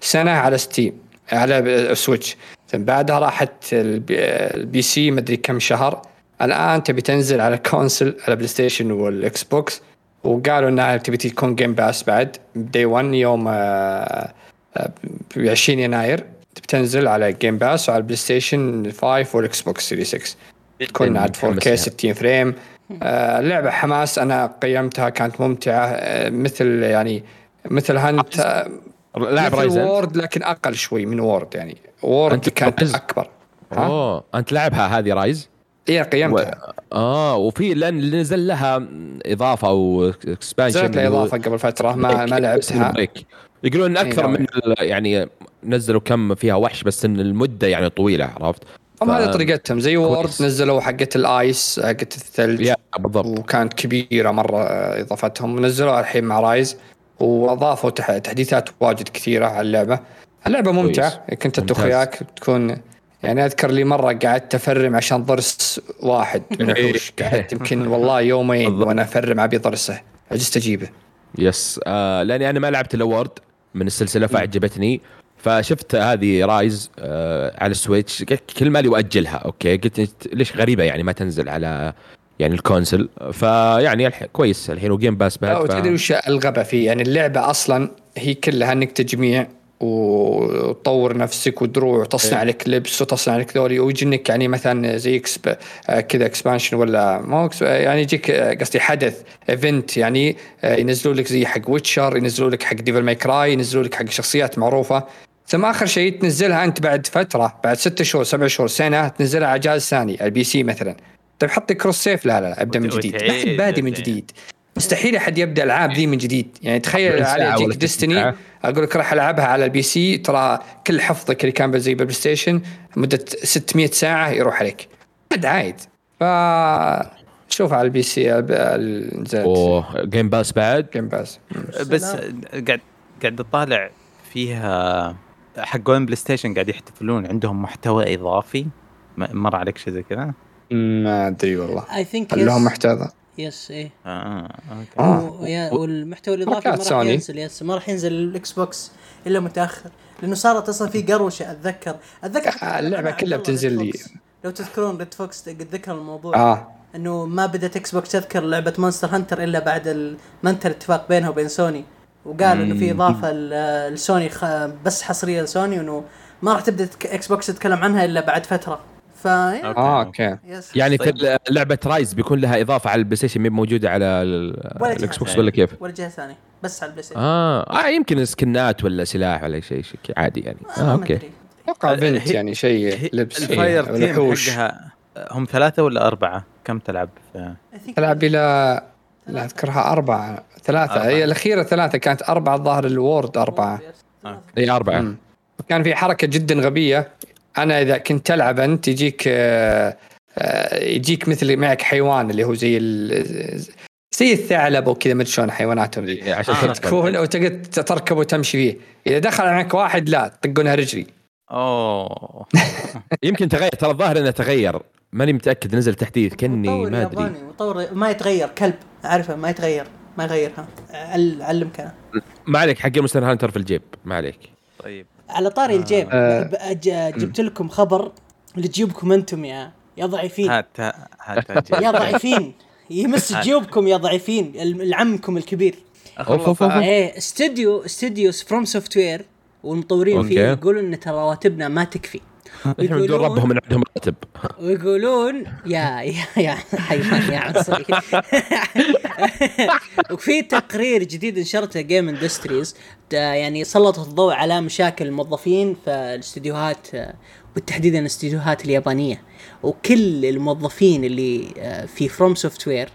سنة على Steam على Switch بعدها راحت ال PC مدري كم شهر. الآن تبي تنزل على console على PlayStation وال Xbox. وقالوا إنها تبي تكون Game Pass بعد day 1 يوم آه، ب 20 يناير. بتنزل على Game Pass وعلى ال PlayStation 5 وال Xbox Series X تكون عاد 4K متحمس لها. 60 frame آه، اللعبة حماس أنا قيمتها كانت ممتعة آه، مثل يعني مثل هانت لاعب مثل رايز أنت؟ وورد لكن أقل شوي من وورد يعني وورد أنت كانت رايز؟ أكبر ها؟ أوه أنت لعبها هذه رايز؟ إيه قيمتها آه وفي لأن اللي نزل لها إضافة أو اكسبانشن نزلت لها إضافة قبل فترة ما ما لعبتها يقولون إن أكثر إيه، من يعني نزلوا كم فيها وحش بس إن المدة يعني طويلة عرفت؟ هم ف- هذه طريقتهم زي وورد. نزلوا حقة الآيس حقة الثلج. يا بالضبط. وكانت كبيرة مرة آه، إضافتهم. نزلوها الحين مع رايز وأضافوا تح- تحديثات واجد كثيرة على اللعبة. اللعبة ممتعة كنت انت. واخوياك تكون يعني أذكر لي مرة قعدت أفرم عشان ضرس واحد من الوحوش قعدت يمكن والله يومين. وأنا أفرم أبي ضرسه. عجزت أجيبه. yes آه لأني أنا ما لعبت إلا World من السلسلة فعجبتني. فشفت هذه Rise آه على ال Switch. كل مالي وأجلها أوكي؟ قلت ليش غريبة يعني ما تنزل على يعني ال console؟ فيعني الح... كويس الحين و Game Pass بعد ف... وتدري وش الغبى فيه؟ يعني اللعبة أصلا هي كلها إنك تجميع وتطور نفسك ودروع وتصنع إيه. لك لبس وتصنع لك ذولي ويجي انك يعني مثلا زي exp آه، كذا expansion ولا ما هو ex- يعني يجيك آه، قصدي حدث event يعني آه، ينزلوا لك زي حق Witcher ينزلوا لك حق Devil May Cry ينزلوا لك حق شخصيات معروفة. ثم آخر شيء تنزلها أنت بعد فترة بعد ستة شهور سبع شهور سنة تنزلها على جهاز ثاني ال PC مثلا. طيب حط لي cross save لا لا لا أبدأ من جديد. ما حد بادي من. جديد. مستحيل أحد يبدأ العاب ذي من جديد. يعني تخيل 40 علي ساعة يجيك ولا 60 Destiny. أقول لك راح ألعبها على ال PC ترى كل حفظك اللي كان زي بال PlayStation مدة 600 ساعة يروح عليك. عاد عايد. ف شوف على ال PC نزلت و Game Pass بعد؟ Game Pass بس قاعد قاعد أطالع فيها حقون PlayStation قاعد يحتفلون عندهم محتوى إضافي؟ م- مر عليك شيء زي كذا؟ ما أدري والله. اي ثينك لهم محتوى؟ ذا؟ يس إيه. آه أوكي. آه. والمحتوى الإضافي ما راح سوني. ينزل يس ما راح ينزل الاكس بوكس إلا متأخر. لأنه صارت أصلا في قروشه أتذكر. أتذكر آه، اللعبة عبد كلها بتنزل لي. لو تذكرون ريد فوكس قد ذكر الموضوع. آه. إنه ما بدأت إكس بوكس تذكر لعبة مونستر هانتر إلا بعد ما انتهى الاتفاق بينها وبين سوني وقالوا إنه في إضافة لسوني خ- بس حصرية لسوني وانه ما راح تبدأ Xbox تتكلم عنها إلا بعد فترة. ف آه أوكي. yes يعني طيب. لعبة Rise بيكون لها إضافة على ال PlayStation مين موجودة على ال Xbox ولا كيف؟ ولا جهة ثانية بس على ال PlayStation. آه. آه يمكن سكنات ولا سلاح ولا شيء شيء عادي يعني. آه ما أوكي. أتوقع بنت يعني شيء لبس ال fireteam حقها هم ثلاثة ولا أربعة؟ كم تلعب؟ تلعب إلى لا أذكرها أربعة ثلاثة. أربعة. هي الأخيرة ثلاثة كانت أربعة الظاهر ال World أربعة. اي أربعة. مم. كان في حركة جدا غبية. أنا إذا كنت تلعب أنت يجيك آه، آه، يجيك مثل معك حيوان اللي هو زي ال- زي الثعلب وكذا ما أدري شلون حيواناتهم. ذي إيه، عشان آه. تكون وتقعد تركب وتمشي فيه. إذا دخل معك واحد لا طقونها رجلي. أوه. يمكن تغير ترى الظاهر إنه تغير. ماني متأكد نزل تحديث كني ما أدري. مطور ما يتغير كلب أعرفه ما يتغير ما يغيرها اعلمك أنا ما عليك حق مستر هانتر في الجيب ما عليك. طيب. على طاري الجيب آه. ب- أج- جبت لكم خبر اللي تجيبكم أنتم يا يا ضعيفين. هات هات يا ضعيفين يمس جيوبكم يا ضعيفين ال- عمكم الكبير. أوف، أوف. إيه استوديو استوديوز فروم سوفت وير والمطورين فيه. يقولون إن ترى رواتبنا ما تكفي. إحنا بدون ربهم من عندهم راتب. ويقولون يا يا يا حيوان يا عنصري وفي تقرير جديد نشرته Game Industries يعني سلط الضوء على مشاكل الموظفين في الاستديوهات وبالتحديد الاستديوهات اليابانية. وكل الموظفين اللي آه، في FromSoftware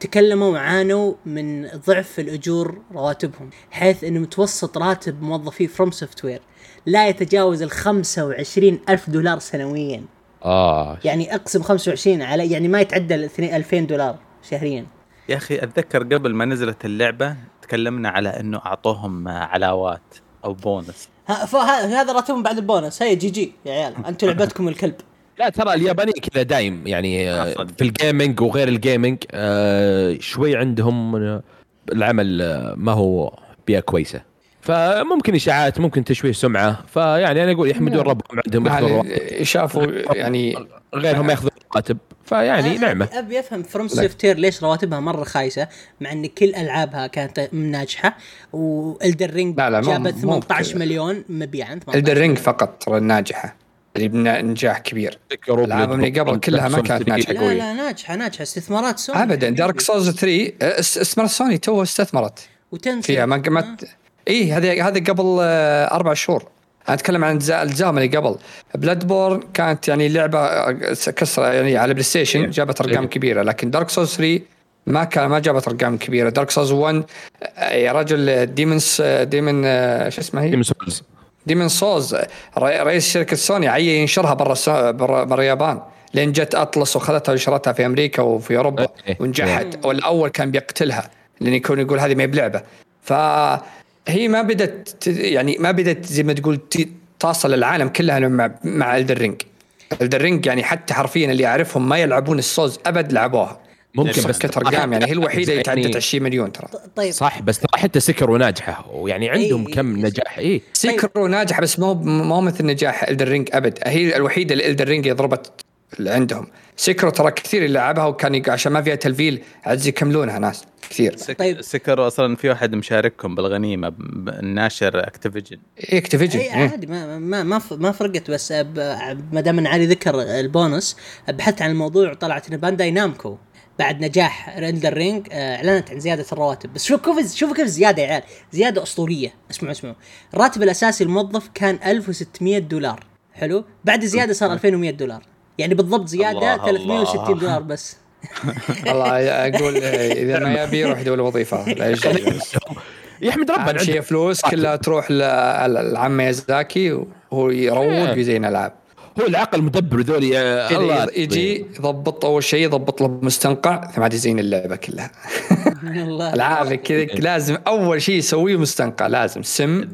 تكلموا وعانوا من ضعف الأجور رواتبهم حيث إنه متوسط راتب موظفي FromSoftware لا يتجاوز ال 25 ألف دولار سنويا. آه. يعني أقسم 25 على يعني ما يتعدى ال 2000 دولار شهريا. يا أخي أتذكر قبل ما نزلت اللعبة تكلمنا على أنه أعطوهم علاوات أو بونس. هذا راتبهم بعد البونس. هيا GG يا عيال أنتم لعبتكم الكلب. لا ترى اليابانيين كذا دايم يعني آه، أصلاً. في ال gaming وغير ال gaming آه، شوي عندهم آه، العمل آه، ما هو بيئة كويسة. فممكن إشاعات ممكن تشويه سمعة. فيعني أنا أقول يحمدون ربهم عندهم ياخذون يعني شافوا يعني غيرهم ياخذون راتب فيعني نعمة. أبي أفهم فروم سوفت وير ليش رواتبها مرة خايسة مع إن كل ألعابها كانت ناجحه والدر رينج لا لا، مو- جابت مو 18 بكذا. مليون مبيعا 18 الدر رينج فقط ترى الناجحه اللي بنا- نجاح كبير. الألعاب اللي قبل كلها ما كانت ناجحة. لا قوي. لا ناجحة ناجحة. استثمارات سوني ابدا. دارك سولز 3 اس- أستثمرت سوني تو استثمرت. وتنسى فيها ما ما اي هذه هذه قبل آه، أربع شهور. أنا أتكلم عن الاجزاء اللي قبل. Bloodborne كانت يعني لعبة آه، كسر يعني على PlayStation جابت أرقام إيه. كبيرة. لكن Dark Souls 3 ما كان ما جابت أرقام كبيرة. Dark Souls 1 آه، يا رجل Demon's Demon شو اسمه هي؟ Demon's Souls Demon's Souls رئي- رئيس شركة سوني عي ينشرها برا برا برا اليابان. لين جت Atlus وخذتها ونشرتها في أمريكا وفي أوروبا إيه. ونجحت. والأول كان بيقتلها. لأن يكون يقول هذه ما هي بلعبة. فهي ما بدت يعني ما بدت زي ما تقول تصل العالم كلها مع مع الدرينج الدرينج يعني حتى حرفيا اللي اعرفهم ما يلعبون السولز أبد لعبوها. ممكن بس سكت ارقام يعني هي الوحيدة اللي يعني تعدت 20 مليون ترى. طيب. صح بس ترى حتى سكروا ناجحه ويعني عندهم إيه. كم نجاح؟ اي سيكرو ناجح بس مو مو مثل نجاح الدرينج أبد. هي الوحيدة اللي الدرينج ضربت اللي عندهم. سيكرو ترى كثير اللي لعبها وكان يق- عشان ما فيها تلفيل عز يكملونها ناس كثير. سك... طيب. Sekiro أصلا في واحد مشارككم بالغنيمة ب- ب- الناشر Activision إيه Activision اي. عادي ما ما ما, ف- ما فرقت بس ب- ما دام إن علي ذكر البونص بحثت عن الموضوع وطلعت إن Bandai Namco بعد نجاح Elden Ring اعلنت عن زيادة الرواتب. بس شوف كيف شوفوا كيف زيادة يا عيال. زيادة أسطورية. اسمعوا اسمعوا. الراتب الأساسي للموظف كان 1600 دولار. حلو؟ بعد زيادة صار 2100 دولار. يعني بالضبط زيادة الله 360 الله. دولار بس. والله أقول إيه، إذا ما يبي يروح يدور وظيفة. لا. يحمد ربنا شيء فلوس كلها تروح للعم ميازاكي وهو يروج إيه. ويزين العاب هو العقل مدبر ذولي يا الله. يجي يضبط أول شيء يضبط له مستنقع ثم عاد يزين اللعبة كلها. العاب كذا لازم أول شيء يسويه مستنقع لازم سم.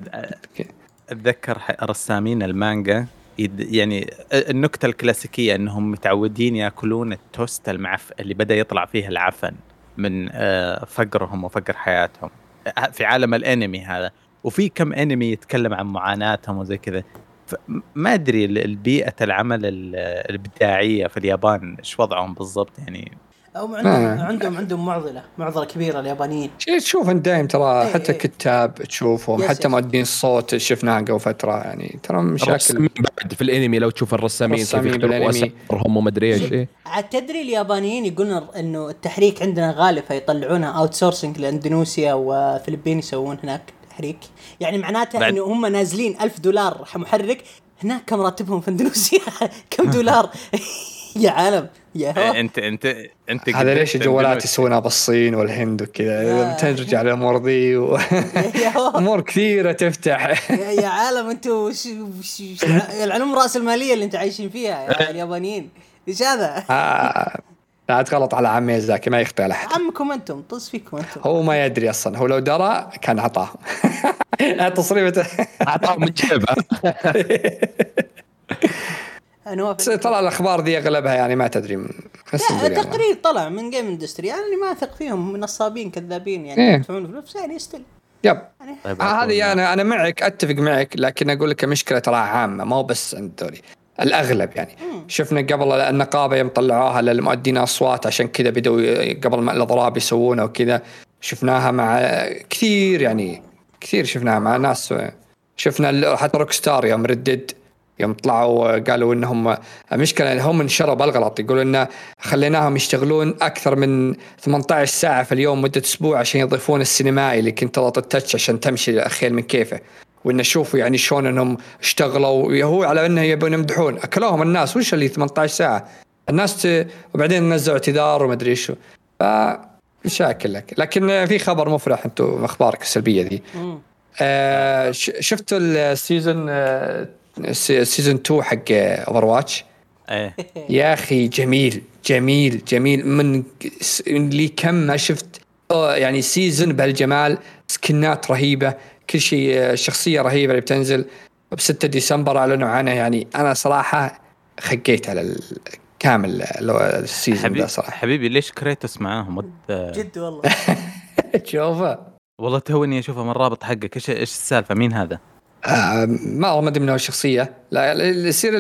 أتذكر رسامين المانجا. يعني النكتة الكلاسيكية إنهم متعودين يأكلون التوست المعف اللي بدأ يطلع فيه العفن من آه، فقرهم وفقر حياتهم. في عالم الأنمي هذا. وفي كم أنمي يتكلم عن معاناتهم وزي كذا. ما أدري البيئة العمل الإبداعية في اليابان إيش وضعهم بالضبط. يعني أو عندهم آه. عندهم عندهم معضلة معضلة كبيرة اليابانيين. تشوف انت دايم ترى إيه حتى إيه. كتاب تشوفهم حتى مؤدين الصوت شفناه قبل فترة يعني ترى مشاكل. بعد في الأنمي لو تشوف الرسامين بالأنمي. وما أدري إيش. عاد تدري اليابانيين يقولون إنه التحريك عندنا غالي فيطلعونها outsourcing لأندونيسيا وفلبين يسوون هناك تحريك. يعني معناته إنه هم نازلين ألف دولار محرك هناك كم راتبهم في أندونيسيا؟ كم دولار؟ يا عالم. إيه، انت انت أنت هذا ليش الجوالات يسوونها بالصين والهند وكذا؟ ترجع للامور ذي. أمور كثيرة تفتح. يا عالم أنتم وش العالم الرأسمالية اللي أنتم عايشين فيها يا اليابانيين. إيش هذا؟ آه، لا تغلط على عمي زاكي ما يخطي على أحد. عمكم أنتم طز فيكم أنتم. هو ما يدري أصلا. هو لو درى كان عطاهم تصريفه عطاهم من جيبه. نواف طلع الأخبار دي أغلبها يعني ما تدري من لا تقرير طلع من Game Industry يعني ما أثق فيهم نصابين كذابين يعني إيه. يدفعون فلوس يعني يستل يب. يعني طيب هذه أنا أنا معك أتفق معك لكن أقول لك مشكله ترى عامة مو بس عند دوري الأغلب يعني. مم. شفنا قبل النقابة يوم طلعوها للمؤدين أصوات عشان كذا بدوا قبل ما الأضراب يسوونها وكذا شفناها مع كثير يعني كثير شفناها مع ناس شفنا حتى روك ستار يوم ردد يوم طلعوا قالوا إنهم مشكلة هم انشروا بالغلط يقولوا انه خليناهم يشتغلون أكثر من 18 ساعة في اليوم مدة أسبوع عشان يضيفون السينمائي اللي كنت تضغط ال touch عشان تمشي الخيل من كيفه. وإن شوفوا يعني شلون إنهم اشتغلوا هو على إنه يبون يمدحون. أكلوهم الناس وش اللي 18 ساعة؟ الناس ت... وبعدين نزلوا اعتذار وما أدري إيش ف مشاكل لك. لكن في خبر مفرح أنتم أخبارك السلبية ذي. آه شفتوا ال season آه season 2 حق Overwatch إيه. يا أخي جميل جميل جميل. من لي كم ما شفت يعني season بهالجمال skin ات رهيبة كل شيء شخصية رهيبة اللي بتنزل. ب 6 ديسمبر أعلنوا عنها يعني أنا صراحة خقيت على كامل ال season حبيبي ده صراحة. حبيبي ليش Kratos معاهم؟ جد والله. شوفه. والله توني أشوفه من الرابط حقك. إيش إيش السالفة؟ مين هذا؟ آه ما ما أدري من الشخصية. لا يصير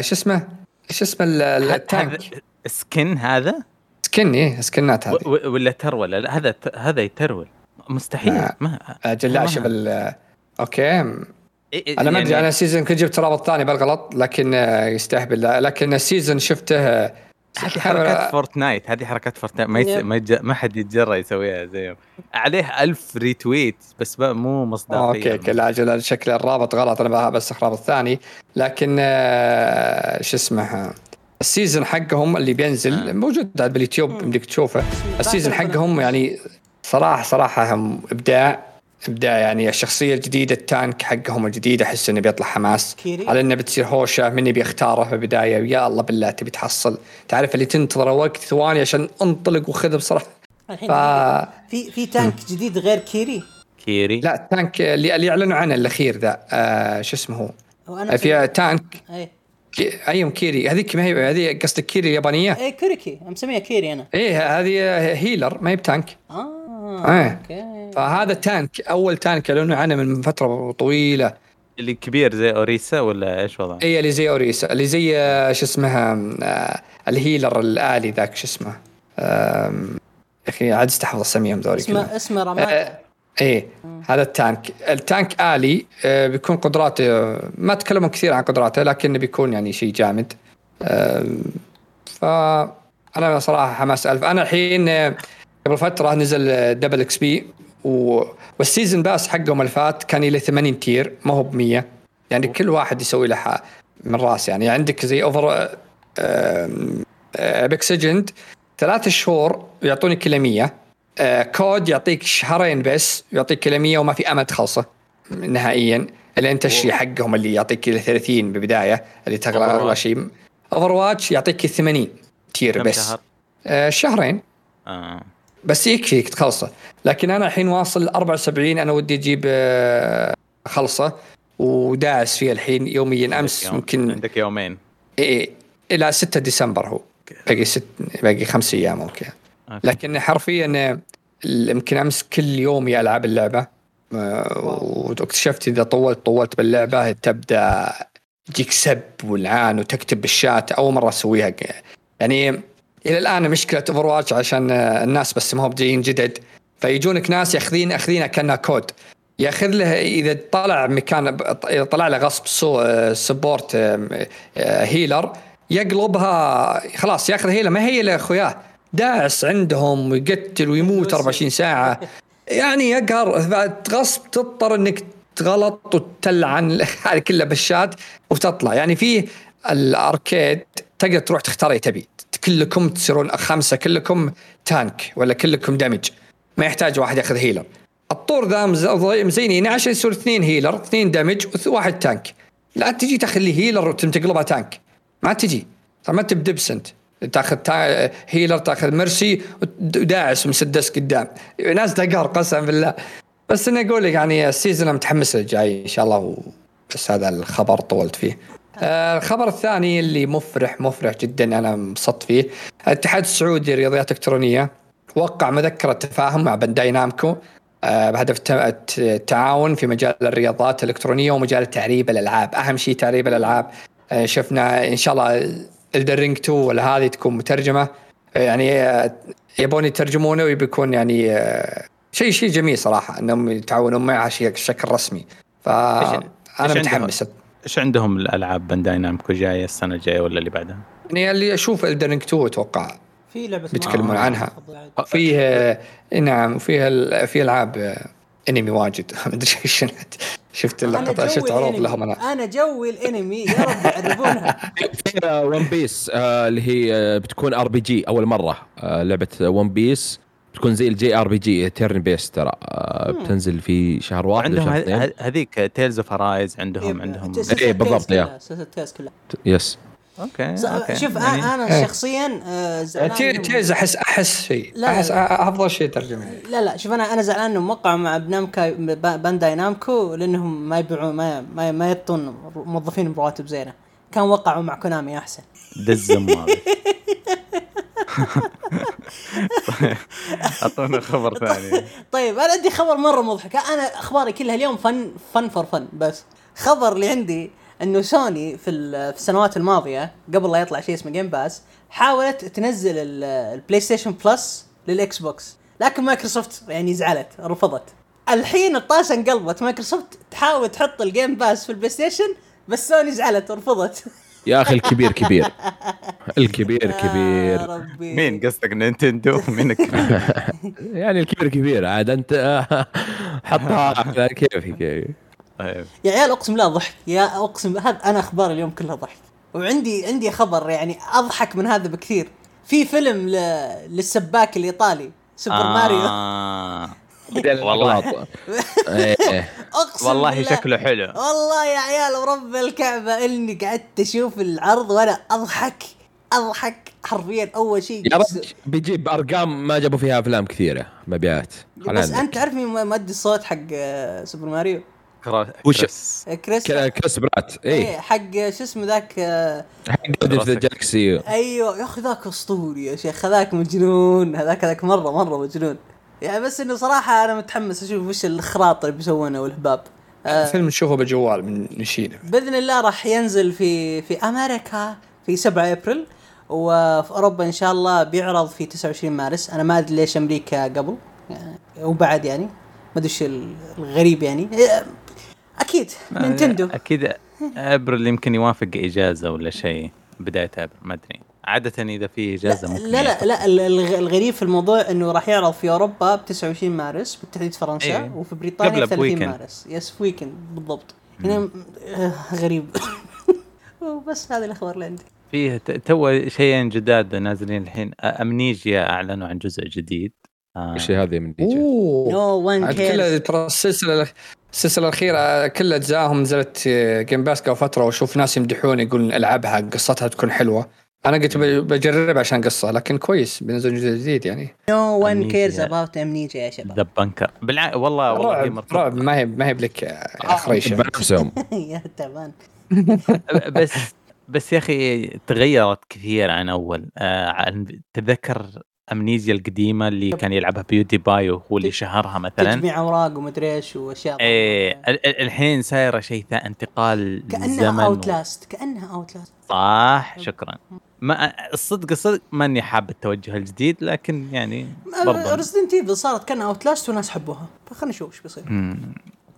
شو اسمه؟ شو اسمه ال tank؟ skin هذا؟ skin إيه skin ات هذه ولا troll؟ لا هذا هذا يترول. مستحيل. آه. ما أجل لا شوف أوكي. أنا ما أدري يعني... أنا season كنت جبت رابط ثاني بالغلط لكن يستهبل. لكن ال season شفته هذه حركات Fortnite هذه حركات Fortnite. ما يس... ما, يج... ما حد يتجرأ يسويها زيهم عليه ألف retweet بس مو مصداقية. أوكي أوكي. لا أجل شكل الرابط غلط. أنا بس رابط ثاني لكن آه شو اسمه؟ ال season حقهم اللي بينزل آه. موجود باليوتيوب بدك تشوفه. ال season حقهم يعني صراحة صراحة هم إبداع. إبداع يعني الشخصية الجديدة ال tank حقهم الجديد أحس إنه بيطلع حماس. Kiri. على إنه بتصير هوشة من بيختاره في البداية؟ يا الله بالله تبي تحصل. تعرف اللي تنتظر وقت ثواني عشان أنطلق وخذ بصراحه الحين ف... في في tank جديد غير Kiri؟ Kiri. لا ال tank اللي اللي اعلنوا عنه الأخير ذا آه شو اسمه هو؟ في tank. اي ايوم Kiri. هذيك ما هي هذه قصدك Kiri اليابانية؟ إيه Kiriko مسميها Kiri أنا. إيه هذه healer ما هي ب tank. آه. إيه أوكي. فهذا tank أول tank اعلنوا عنه من فترة طويلة. اللي كبير زي Orisa ولا إيش وضعه؟ اي اللي زي Orisa اللي زي آه، شو اسمها آه، ال healer الآلي ذاك شو اسمه يا أخي عاد استحفظ أساميهم ذولي اسمه اسمه Ramattra آه، إيه هذا ال tank. ال tank آلي بيكون قدراته ما تكلموا كثير عن قدراته لكنه بيكون يعني شيء جامد. ف أنا صراحة حماس ألف. أنا الحين قبل فترة نزل double XP و... وال season pass حقهم اللي فات كان إلى 80 tier ما هو ب 100 يعني كل واحد يسوي له من رأس. يعني عندك زي اوفر ابيكس ايجنت ثلاث شهور يعطوني كل 100 كود يعطيك شهرين بس يعطيك كل 100 وما في أمد خلصه نهائيا. إلا أنت الشيء حقهم اللي يعطيك كل 30 بالبدايه اللي تغلى شيء اوفر واتش يعطيك 80 تير بس. شهر؟ آه شهرين. آه. بس يكفيك تخلصه. لكن أنا الحين واصل 74 أنا ودي أجيب آه، خلصة وداعس فيها الحين يوميا أمس يوم. يمكن عندك يومين. إيه إلى 6 ديسمبر هو. باقي ست باقي خمس أيام okay okay. لكن حرفيا ال- يمكن أمس كل يوم العب اللعبة. آه، واكتشفت إذا طولت طولت باللعبة تبدأ تجيك سب والعان وتكتب بالشات. أول مرة أسويها يعني إلى الآن مشكلة Overwatch عشان آه، الناس بس ما هو جايين جدد. فيجونك ناس ياخذين اخذينها كانها كود. ياخذ له إذا طلع مكان اذا طلع له غصب سو سبورت هيلر يقلبها خلاص ياخذ هيلر ما هي لاخوياه داعس عندهم ويقتل ويموت 24 ساعة. يعني يقهر. غصب تضطر إنك تغلط وتلعن. هذه كلها بشات وتطلع يعني في الأركيد تقدر تروح تختار أي تبي. كلكم تصيرون خمسة كلكم tank ولا كلكم damage. ما يحتاج واحد ياخذ healer. الطور ذا مز- مزينين عشان يصير اثنين healer اثنين damage وواحد tank. لا تجي تاخذ لي healer وتقلبها tank. ما تجي. ترى ما انت ب DPS انت تاخذ تا... healer تاخذ Mercy وداعس ومسدس قدام. ناس تقهر قسم بالله. بس إني أقول لك يعني ال season متحمس للجاي إن شاء الله و... بس هذا الخبر طولت فيه. الخبر الثاني اللي مفرح مفرح جدا أنا انبسطت فيه. الاتحاد السعودي للرياضات الإلكترونية وقع مذكرة تفاهم مع Bandai Namco آه، بهدف الت- الت- التعاون في مجال الرياضات الإلكترونية ومجال تعريب الألعاب. أهم شيء تعريب الألعاب. آه، شفنا إن شاء الله Elden Ring 2 ولا هذه تكون مترجمة. آه، يعني آه، يبون يترجمونه وبيكون يعني آه، شيء شيء جميل صراحة إنهم يتعاونون معها شيء بشكل رسمي. فانا إيش متحمس. إيش عندهم الألعاب Bandai Namco جاية السنة الجاية ولا اللي بعدها؟ يعني اللي أشوف Elden Ring 2 أتوقع في لعبة بيتكلمون اسمها- عنها. فيه آه، نعم وفيها ال- في ألعاب آه، انمي واجد ما أدري إيش شفت اللقطة شفت عروض. لهم أنا أنا جوي الانمي يا رب يعرفونها في One Piece آه اللي هي آه بتكون RPG أول مرة آه لعبة One Piece بتكون زي ال JRPG turn-based ترى آه بتنزل في شهر واحد عندهم هذيك Tales of Arise عندهم إيه، عندهم إيه، بالضبط، Tales yeah. Tales yes okay شوف يعني- أنا أنا شخصيا آه، زعلان تي- إنهم- تيز احس أحس شيء أحس. أفضل شيء ترجمة. لا لا شوف أنا أنا زعلان انهم وقعوا مع ب Namco با- Bandai Namco لأنهم ما يبيعون ما ما, ما يعطون موظفين برواتب زينة. كان وقعوا مع Konami أحسن. هذا أعطونا خبر ثاني. طيب أنا عندي خبر مرة مضحك. أنا أخباري كلها اليوم fun fun for fun بس خبر اللي عندي إنه سوني في ال- في السنوات الماضية قبل لا يطلع شيء اسمه Game Pass حاولت تنزل ال- ال PlayStation Plus لل Xbox لكن مايكروسوفت يعني زعلت رفضت. الحين الطاسة انقلبت. مايكروسوفت تحاول تحط ال Game Pass في ال PlayStation بس سوني زعلت ورفضت يا أخي الكبير كبير. الكبير يا كبير. ربي. مين؟ قصدك نينتندو؟ مين الكبير؟ يعني الكبير كبير عاد أنت. حطها. على كيفك طيب. يا عيال أقسم بالله ضحك. يا أقسم هذا أنا أخبار اليوم كلها ضحك. وعندي عندي خبر يعني أضحك من هذا بكثير. في فيلم ل... للسباك الإيطالي سوبر آه. ماريو والله. إيه. أقسم والله شكله حلو. والله يا عيال ورب الكعبة إني قعدت أشوف العرض وأنا أضحك أضحك حرفيا. أول شيء يا رجل بيجيب أرقام ما جابوا فيها أفلام كثيرة مبيعات. بس. أنت تعرف مين مؤدي الصوت حق آه، Super Mario؟ كريس. كريس؟ كريس برات. اي حق شو اسمه ذاك آه، Guardians of the Galaxy أيوه. يا أخي ذاك أسطوري يا شيخ هذاك مجنون هذاك هذاك مره مرة مجنون. يعني بس إنه صراحة أنا متحمس أشوف وش الإخراط اللي بيسوونه والهباب آه فيلم نشوفه بالجوال من نشيله بإذن الله راح ينزل في في أمريكا في 7 أبريل وفي أوروبا إن شاء الله بيعرض في 29 مارس. أنا ما أدري ليش أمريكا قبل يعني وبعد يعني. ما أدري إيش الغريب يعني. آه، أكيد نينتندو. أكيد أبريل يمكن يوافق إجازة ولا شيء بداية أبريل ما أدري. عادة إذا في إجازة لا ممكن لا لا, لا ال- الغ- الغريب في الموضوع إنه راح يعرض في أوروبا ب 29 مارس بالتحديد فرنسا إيه. وفي بريطانيا ب 30 ب weekend. مارس. yes في weekend بالضبط يعني آه، غريب. وبس هذه الأخبار اللي عندي. فيه ت- تو شيئين جداد نازلين الحين. Amnesia أعلنوا عن جزء جديد. آه. إيش هذه من دي oh no one عاد كلها ترى السلسلة السلسلة الأخيرة كل أجزائهم نزلت Game Pass قبل فتره وأشوف ناس يمدحون يقولون ألعبها قصتها تكون حلوة. أنا قلت ب- بجرب عشان قصة لكن كويس بينزل جزء جديد يعني. no one. cares about Amnesia يا شباب. ذا بنكر بالع... والله والله رعب ما هي ما هي بلك يا خريشه بنفسهم. يا تعبان بس بس يا أخي تغيرت كثير عن أول. آه عن تذكر أمنيزيا القديمة اللي كان يلعبها بيوتي باي وهو اللي شهرها مثلا. تجميع أوراق ومدري إيش وأشياء إيه ال- ال- الحين صايره شيء ثا انتقال كأنها للزمن اوت و- لاست كأنها اوت لاست صح شكرا. ما الصدق الصدق ماني حاب التوجه الجديد لكن يعني برضه Resident Evil صارت كأنها Outlast وناس حبوها. فخلنا نشوف إيش بيصير.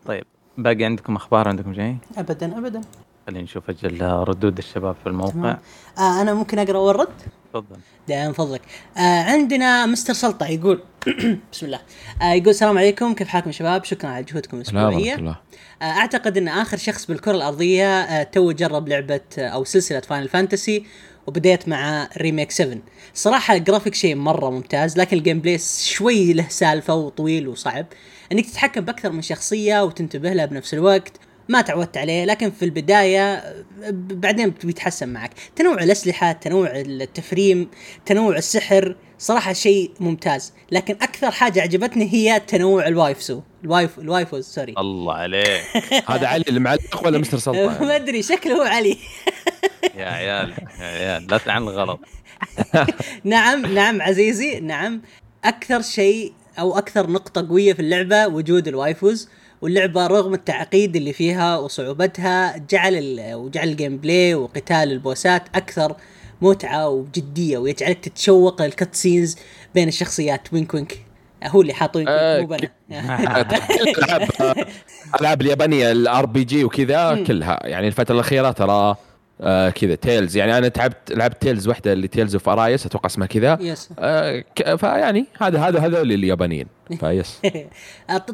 طيب باقي عندكم أخبار؟ عندكم شيء؟ ابدا ابدا. خلينا نشوف أجل ردود الشباب في الموقع. تمام. آه أنا ممكن أقرأ أول رد؟ تفضل. من فضلك. آه عندنا مستر سلطع يقول بسم الله. آه يقول السلام عليكم كيف حالكم يا شباب؟ شكرا على جهودكم الأسبوعية. الله. آه، أعتقد إن آخر شخص بالكرة الأرضية آه، تو جرب لعبة آه، أو سلسلة Final Fantasy وبديت مع remake 7 صراحة الجرافيك شيء مرة ممتاز لكن ال gameplay شوي له سالفة وطويل وصعب. إنك تتحكم بأكثر من شخصية وتنتبه لها بنفس الوقت. ما تعودت عليه لكن في البداية بعدين بيتحسن معك. تنوع الأسلحة تنوع التفريم تنوع السحر صراحة شيء ممتاز. لكن أكثر حاجة عجبتني هي تنوع ال waifus. ال waif ال waifus sorry. الله عليك. هذا علي اللي معلق ولا مستر سلطان؟ ما أدري شكله هو علي. يا عيال يا عيال لا تلعن الغلط. نعم نعم عزيزي نعم. أكثر شيء أو أكثر نقطة قوية في اللعبة وجود ال waifus واللعبة رغم التعقيد اللي فيها وصعوبتها جعل وجعل ال gameplay وقتال البوسات أكثر متعة وجدية ويجعلك تتشوق لل cutscenes بين الشخصيات. وينك وينك؟ هو اللي حاط وينك آه، وينك مو بنا. العاب الالعاب اليابانية ال RPG وكذا. كلها. يعني الفترة الأخيرة ترى آه كذا Tales يعني أنا تعبت لعبت Tales واحدة اللي Tales of Arise أتوقع اسمها كذا yes آه فيعني هذا هذا هذول اليابانيين فيس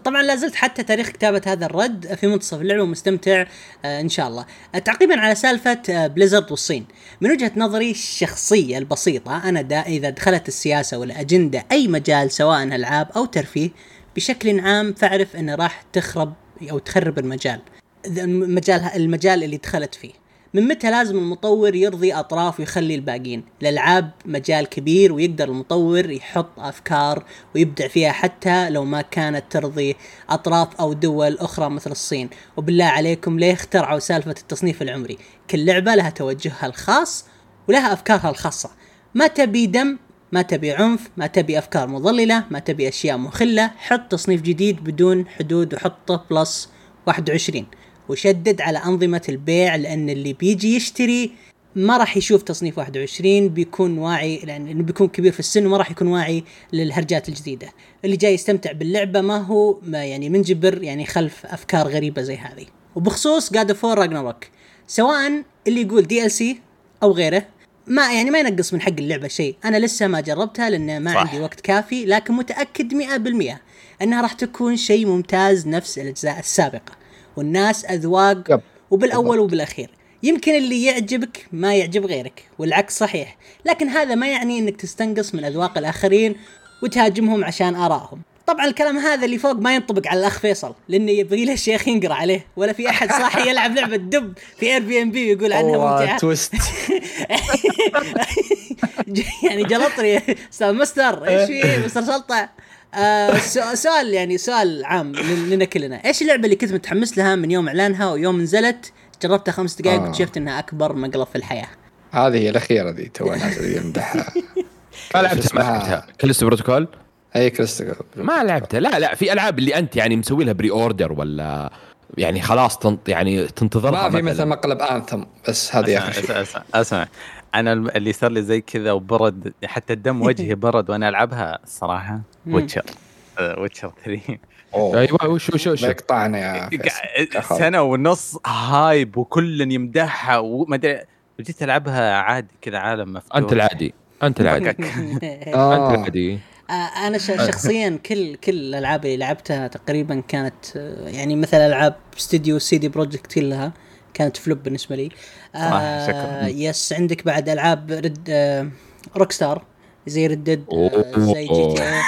طبعا لا زلت حتى تاريخ كتابة هذا الرد في منتصف اللعبة ومستمتع آه، إن شاء الله. آه، تعقيبا على سالفة آه، Blizzard والصين. من وجهة نظري الشخصية البسيطة أنا دا إذا دخلت السياسة والاجنده أي مجال سواء ألعاب أو ترفيه بشكل عام فأعرف انه راح تخرب أو تخرب المجال. المجال المجال اللي دخلت فيه. من متى لازم المطور يرضي أطراف ويخلي الباقيين؟ الألعاب مجال كبير ويقدر المطور يحط أفكار ويبدع فيها حتى لو ما كانت ترضي أطراف أو دول أخرى مثل الصين، وبالله عليكم ليه اخترعوا سالفة التصنيف العمري؟ كل لعبة لها توجهها الخاص ولها أفكارها الخاصة. ما تبي دم ما تبي عنف ما تبي أفكار مضللة ما تبي أشياء مخلة حط تصنيف جديد بدون حدود وحطه plus 21 وشدد على أنظمة البيع لأن اللي بيجي يشتري ما راح يشوف تصنيف 21 بيكون واعي لأنه بيكون كبير في السن وما راح يكون واعي للهرجات الجديدة. اللي جاي يستمتع باللعبة ما هو ما يعني منجبر يعني خلف أفكار غريبة زي هذه. وبخصوص God of War Ragnarok سواء اللي يقول DLC أو غيره ما يعني ما ينقص من حق اللعبة شيء. أنا لسه ما جربتها لأن ما صح. عندي وقت كافي لكن متأكد 100% أنها راح تكون شيء ممتاز نفس الأجزاء السابقة. والناس أذواق يب. وبالأول وبالأخير. يمكن اللي يعجبك ما يعجب غيرك والعكس صحيح. لكن هذا ما يعني إنك تستنقص من أذواق الآخرين وتهاجمهم عشان آرائهم. طبعا الكلام هذا اللي فوق ما ينطبق على الأخ فيصل لأنه يبغي له شيخ ينقرأ عليه ولا في أحد صاحي يلعب لعبة دب في اير بي ام بي ويقول عنها ممتعة. تويست يعني جلطني أستاذ مستر إيش في؟ مستر سلطع آه سؤال يعني سؤال عام لنا كلنا. إيش اللعبة اللي كنت متحمس لها من يوم إعلانها ويوم نزلت؟ جربتها خمس دقائق آه. واكتشفت إنها أكبر مقلب في الحياة. هذه هي الأخيرة ذي تو يمدحها ما لعبت اسمها؟ اسمها كلست بروتوكول؟ إي كريستوفر ما لعبتها. لا لا في ألعاب اللي أنت يعني مسوي لها بري اوردر ولا يعني خلاص تنط يعني تنتظرها ما في مثل مثلاً. مقلب Anthem بس هذه آخر أسمع شيء. أسمع, أسمع أنا اللي صار لي زي كذا وبرد حتى الدم وجهي برد وأنا ألعبها الصراحه. Witcher. Witcher 3 أوه. أيوه وش وش وش؟ بيقطعنا يا. سنة ونص hype وكل يمدحها وما أدري وجيت ألعبها عادي كذا عالم مفتوح. أنت العادي أنت العادي. انت آه. العادي. آه، أنا شخصيا كل كل الألعاب اللي لعبتها تقريبا كانت آه، يعني مثل ألعاب استديو CD Projekt كلها كانت فلوب بالنسبة لي. آه شكراً. يس عندك بعد ألعاب رد آه روك ستار. زي ردد أوه. زي جي تي إيه.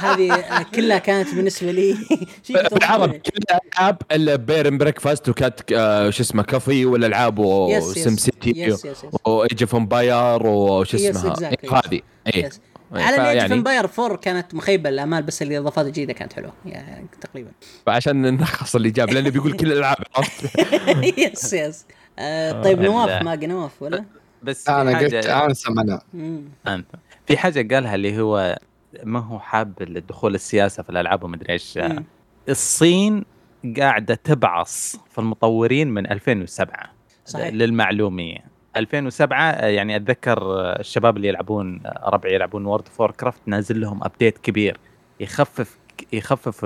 هذه آه، كلها كانت بالنسبة لي شيء بالعربي كلها ألعاب إلا بير بريكفاست وكات آه، شو اسمه كافي والالعاب يس، وسم يس. سيتي وايج اوف امباير وش اسمها exactly. هذه اي يس. على الايج فيعني- امباير 4 كانت مخيبة الامال بس الإضافات الجديدة كانت حلوة يعني تقريبا فعشان نلخص الاجابه لأنه بيقول كل الألعاب عرفت yes yes آه، طيب. نواف ما نواف ولا؟ بس أنا قلت حاجة أنا سمعنا مم. أنت في حاجة قالها اللي هو ما هو حاب دخول السياسة في الألعاب ومدري إيش. الصين قاعدة تبعص في المطورين من 2007 صحيح. للمعلومية 2007 يعني أتذكر الشباب اللي يلعبون ربعي يلعبون World of Warcraft نازل لهم update كبير يخفف يخفف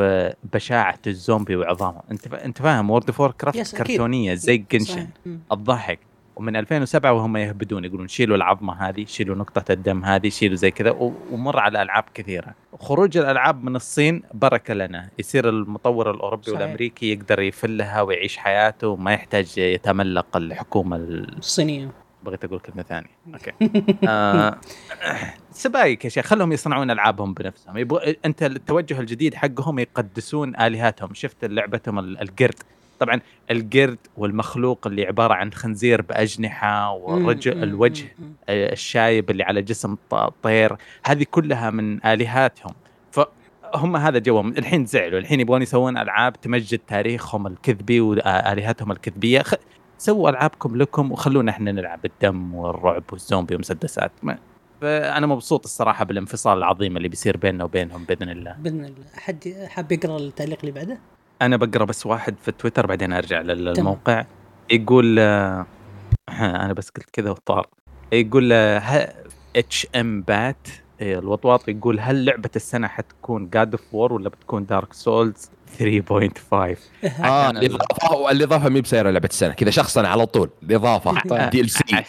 بشاعة الزومبي وعظامه أنت أنت فاهم World of Warcraft. كرتونية زي. Genshin. الضحك ومن 2007 وهم يهبدون يقولون شيلوا العظمة هذه شيلوا نقطة الدم هذه شيلوا زي كذا ومر على ألعاب كثيرة. خروج الألعاب من الصين بركة لنا. يصير المطور الأوروبي صحيح. والأمريكي يقدر يفلها ويعيش حياته وما يحتاج يتملق الحكومة ال- الصينية. بغيت أقول كلمة ثانية. okay. آه سبايك يا شيخ خلهم يصنعون ألعابهم بنفسهم. يبغوا أنت التوجه الجديد حقهم يقدسون آلهاتهم. شفت لعبتهم ال- القرد؟ طبعا القرد والمخلوق اللي عبارة عن خنزير بأجنحة والرجل. الوجه. آه، الشايب اللي على جسم ط- طير هذه كلها من آلهاتهم فهم هذا جوهم الحين زعلوا الحين يبغون يسوون ألعاب تمجد تاريخهم الكذبي وآلهاتهم الكذبية خ... سووا ألعابكم لكم وخلونا إحنا نلعب الدم والرعب والزومبي والمسدسات ما... فأنا مبسوط الصراحة بالانفصال العظيم اللي بيصير بيننا وبينهم بإذن الله بإذن الله أحد حاب يقرأ التعليق اللي بعده؟ أنا بقرأ بس واحد في تويتر بعدين أرجع للموقع. يقول آه، أنا بس قلت كذا وطار. يقول HM Bat الوطواط يقول هل لعبة السنة حتكون God of War ولا بتكون Dark Souls 3.5 آه الإضافة الإضافة مي بسيرة لعبة السنة كذا شخصا على طول الاضافه دي ال سي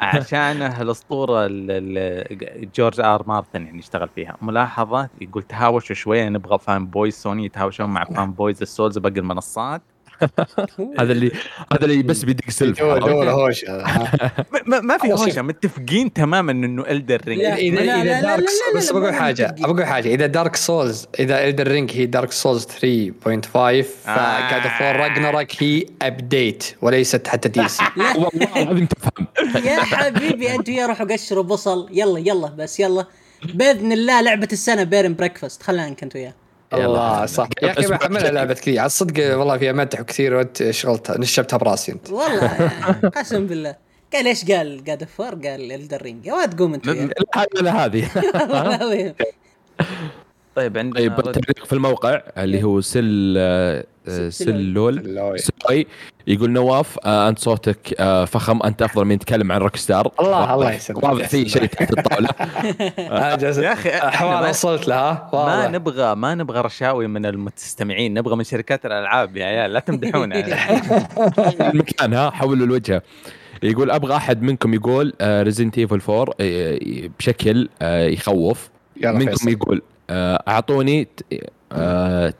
عشانه الاسطوره ال- ال- جورج آر مارتن يعني اشتغل فيها. ملاحظة يقول تهاوشوا شوية نبغى فان بويز سوني يتهاوشون مع فان بويز السولز باقي المنصات. هذا اللي هذا اللي بس بيدق سلف دول عرفت؟ دول هوش ما, ما- في. هوشة. متفقين تماما إنه الدر رينج لا. اذا إذا دارك بس بقول حاجة. بقول حاجة. إذا Dark Souls إذا Elden Ring هي Dark Souls 3.5 ف God of War Ragnarok هي update وليست حتى DLC والله العظيم تفهم يا حبيبي أنتوا يا روحوا قشروا بصل. يلا يلا بس يلا. بإذن الله لعبة السنة Bear and Breakfast خلينا انك أنت وياه. الله صح. يا أخي بحملها. لعبة كثير على الصدق والله فيها مدح كثير وأنت شغلتها نشبتها براسي أنت. والله قسم بالله. قال إيش؟ قال جاد اوف قال الدر رينج يا واد قوم أنت هذه. العظيم. طيب عندنا طيب التعليق في الموقع اللي هو سل آه، آه، سلول. سلوي يقول نواف آه، أنت صوتك آه، فخم. أنت أفضل من يتكلم عن روك ستار الله- الله يسلمك. واضح في شيء تحت الطاولة. آه، جالس- يا إحنا حوار وصلت لها ما. نبغى ما نبغى رشاوي من المستمعين نبغى من شركات الألعاب يا عيال لا تمدحونا. المكان ها؟ حولوا الوجه. يقول أبغى أحد منكم يقول Resident Evil 4 آه، بشكل آه، يخوف. يلا منكم. يقول آه، أعطوني ت- آه،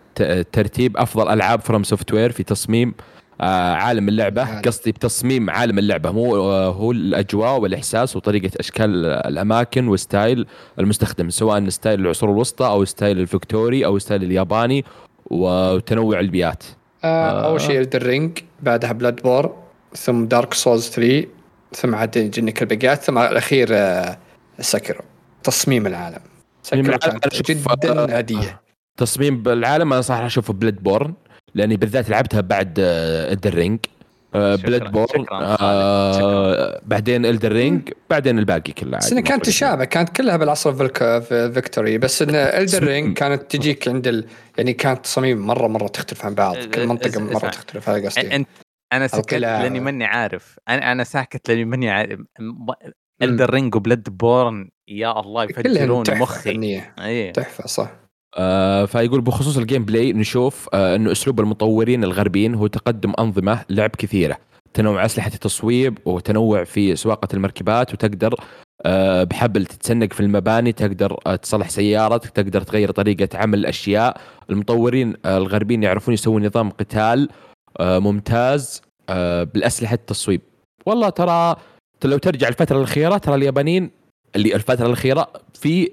ترتيب أفضل ألعاب FromSoftware في تصميم آه، عالم اللعبة. قصدي بتصميم عالم اللعبة. مو آه، هو الأجواء والإحساس وطريقة أشكال الأماكن و style المستخدم سواء style العصور الوسطى أو style الفكتوري أو style الياباني وتنوع البيئات. آه، أول شيء Elden Ring بعدها Bloodborne ثم Dark Souls 3 ثم عاد يجينك البقيات ثم الأخير آه، Sekiro تصميم العالم. تصميم العالم كانت أنا أشوف، جدا آه، هديه تصميم بالعالم أنا صراحة أشوف Bloodborne لأني بالذات لعبتها بعد Elden Ring شكراً- Bloodborne آه بعدين Elden Ring بعدين الباقي كله بس كانت. تشابه كانت كلها بالعصر فيكتوري بس إن Elden تصميم. Ring كانت تجيك عند ال... يعني كانت تصاميم مرة مرة تختلف عن بعض كل منطقة مرة. تختلف هذا قصدي أنت أنا سكت القلاع. لاني ماني عارف أنا أنا ساكت لأني ماني عارف Elden Ring و Bloodborne يا الله يفجرون مخي. اي تحفة صح. آه فيقول بخصوص ال gameplay نشوف آه إنه أسلوب المطورين الغربيين هو تقدم أنظمة لعب كثيرة تنوع أسلحة التصويب وتنوع في سواقة المركبات وتقدر آه بحبل تتسنق في المباني تقدر آه تصلح سيارتك تقدر تغير طريقة عمل الأشياء. المطورين آه الغربيين يعرفون يسوون نظام قتال آه ممتاز آه بالأسلحة التصويب. والله ترى لو ترجع الفترة الأخيرة ترى اليابانيين اللي الفترة الأخيرة في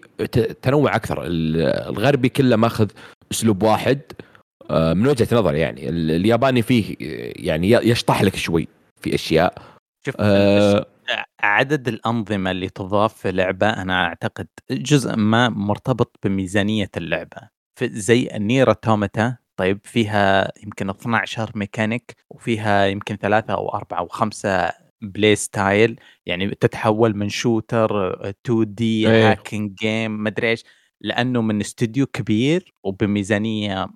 تنوع أكثر. ال- الغربي كله ماخذ أسلوب واحد آه، من وجهة نظري يعني. ال- الياباني فيه يعني يشطح لك شوي في أشياء. شوف آه، عدد الأنظمة اللي تضاف في لعبة أنا أعتقد جزء ما مرتبط بميزانية اللعبة. في- زي ال Nier Automata طيب فيها يمكن 12 ميكانيك وفيها يمكن ثلاثة أو أربعة أو خمسة play style يعني تتحول من shooter 2 D. hacking game مدري إيش لأنه من استوديو كبير وبميزانية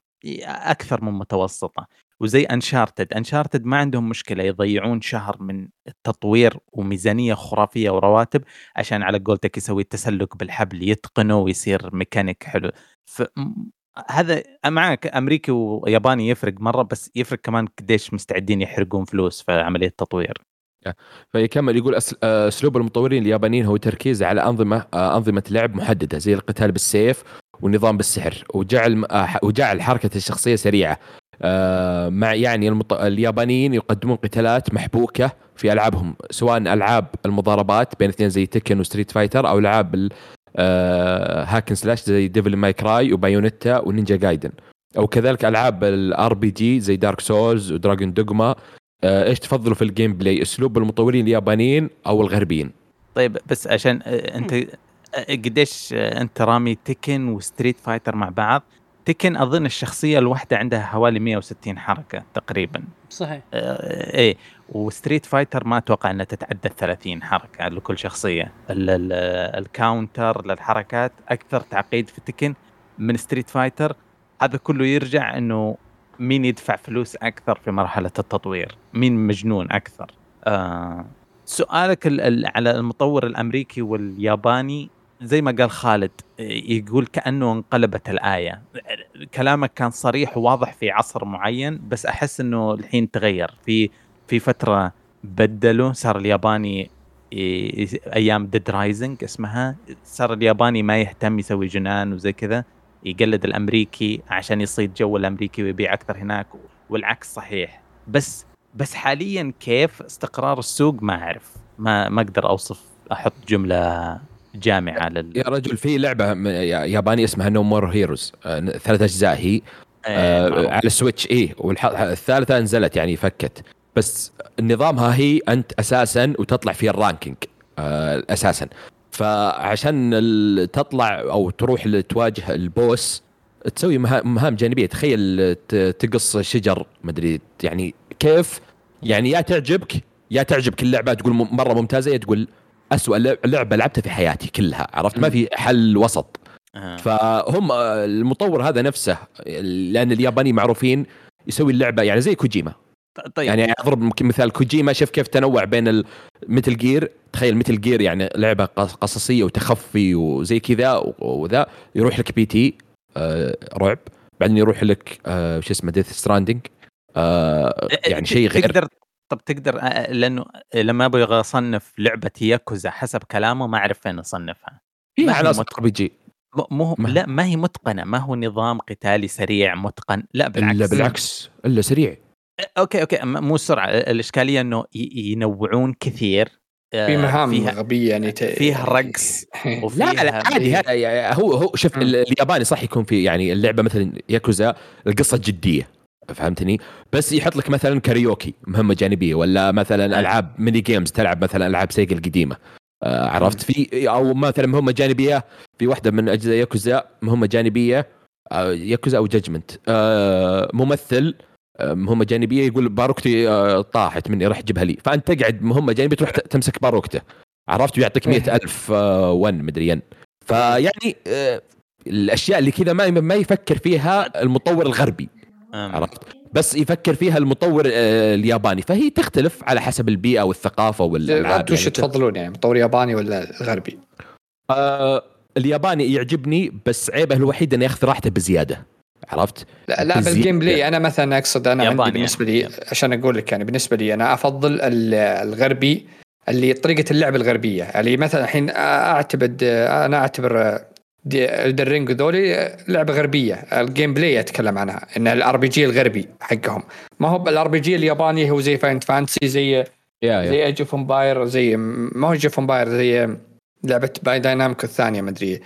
أكثر من متوسطة. وزي انشارتد انشارتد ما عندهم مشكلة يضيعون شهر من التطوير وميزانية خرافية ورواتب عشان على قولتك يسوي التسلق بالحبل يتقنه ويصير ميكانيك حلو. ف هذا معك أمريكي وياباني يفرق مرة بس يفرق كمان قديش مستعدين يحرقون فلوس في عملية التطوير. فيكمل يقول آه، أسلوب المطورين اليابانيين هو تركيز على أنظمة آه، أنظمة لعب محددة زي القتال بالسيف والنظام بالسحر وجعل آه، وجعل حركه الشخصية سريعة. مع يعني المط... اليابانيين يقدمون قتالات محبوكة في ألعابهم سواء ألعاب المضاربات بين اثنين زي Tekken و Street Fighter أو ألعاب ال- hack and slash زي Devil May Cry و Bayonetta و Ninja Gaiden أو كذلك ألعاب ال RPG زي Dark Souls و Dragon's Dogma إيش تفضلوا في ال gameplay؟ أسلوب المطورين اليابانيين أو الغربيين؟ طيب بس عشان آه، أنت آه، قديش آه، أنت رامي Tekken و Street Fighter مع بعض؟ Tekken أظن الشخصية الواحدة عندها حوالي 160 حركة تقريبا. صحيح. آه، إيه و Street Fighter ما أتوقع إنها تتعدى ال 30 حركة لكل شخصية. ال- ال- ال counter للحركات أكثر تعقيد في Tekken من Street Fighter. هذا كله يرجع إنه مين يدفع فلوس أكثر في مرحلة التطوير؟ مين مجنون أكثر؟ آه سؤالك ال- ال- على المطور الأمريكي والياباني زي ما قال خالد يقول كأنه انقلبت الآية. كلامك كان صريح وواضح في عصر معين بس أحس إنه الحين تغير. في في فترة بدلوا صار الياباني أيام Dead Rising اسمها صار الياباني ما يهتم يسوي جنان وزي كذا. يقلد الأمريكي عشان يصيد جو الأمريكي ويبيع أكثر هناك والعكس صحيح. بس بس حاليا كيف استقرار السوق ما أعرف. ما ما أقدر أوصف أحط جملة جامعة لل يا رجل في لعبة م- يا- ياباني اسمها No More Heroes ثلاث أجزاء هي. آه، آه معروف. على ال Switch إيه والثالثه نزلت يعني فكت. بس نظامها هي أنت أساسا وتطلع في ال ranking آه أساسا. فعشان تطلع أو تروح تواجه ال boss تسوي مها- مهام جانبية. تخيل تقص شجر مدري يعني كيف؟ يعني يا تعجبك يا تعجبك اللعبة تقول مرة ممتازة يا تقول أسوأ لعب- لعبة لعبتها في حياتي كلها عرفت؟ ما في حل وسط. آه. فهم آه، المطور هذا نفسه لأن الياباني معروفين يسوي اللعبة يعني زي كوجيما. طيب. يعني أضرب ممكن مثال. كوجيما شوف كيف تنوع بين مثل جير تخيل مثل جير يعني لعبة قص- قصصية وتخفي وزي كذا وذا. يروح لك PT آه رعب. بعدين يروح لك آه شو اسمه Death Stranding آه يعني شيء غير. تقدر طب تقدر لأنه لما أبغى أصنف لعبة ياكوزا حسب كلامه ما أعرف فين أصنفها. فيها ما عناصر. RPG. مو ما- لا ما هي متقنة. ما هو نظام قتالي سريع متقن. لا بالعكس. الا بالعكس. إلا سريع. أوكي أوكي مو السرعة الإشكالية إنه ينوعون كثير آه، في مهام فيها غبية يعني ت... فيها رقص وفيها لا لا عادي هذا يعني هو هو شوف الياباني صح يكون في يعني اللعبة مثلا ياكوزا القصة جدية فهمتني؟ بس يحط لك مثلا كاريوكي مهمة جانبية ولا مثلا. ألعاب mini games تلعب مثلا ألعاب Sega القديمه آه عرفت؟ في أو مثلا مهمة جانبية في واحدة من أجزاء ياكوزا مهمة جانبية آه ياكوزا أو Judgment آه ممثل مهمه جانبية يقول باروكتي آه، طاحت مني راح جيبها لي. فأنت تقعد مهمه جانبية تروح تمسك باروكته. عرفت؟ ويعطيك مئة ألف آه، ون مدري ين. فيعني آه، الأشياء اللي كذا ما ما يفكر فيها المطور الغربي. عرفت؟ بس يفكر فيها المطور الياباني. فهي تختلف على حسب البيئة والثقافة والألعاب أنتم وش يعني تفضلون؟ يعني مطور ياباني ولا غربي؟ آه، الياباني يعجبني بس عيبه الوحيد إنه ياخذ راحته بزيادة. عرفت؟ لا لا بال gameplay أنا مثلا أقصد أنا عندي بالنسبة لي يعني. عشان أقول لك يعني بالنسبة لي أنا أفضل ال- الغربي اللي طريقة اللعب الغربية. يعني مثلا الحين اعتبر أنا أعتبر Elden Ring ذولي لعبة غربية. ال gameplay أتكلم عنها إن ال RPG الغربي حقهم. ما هو ال RPG الياباني هو زي Final Fantasy زي زي Age of Empires زي ما هو Age of Empires زي لعبة باي dynamic الثانية مدري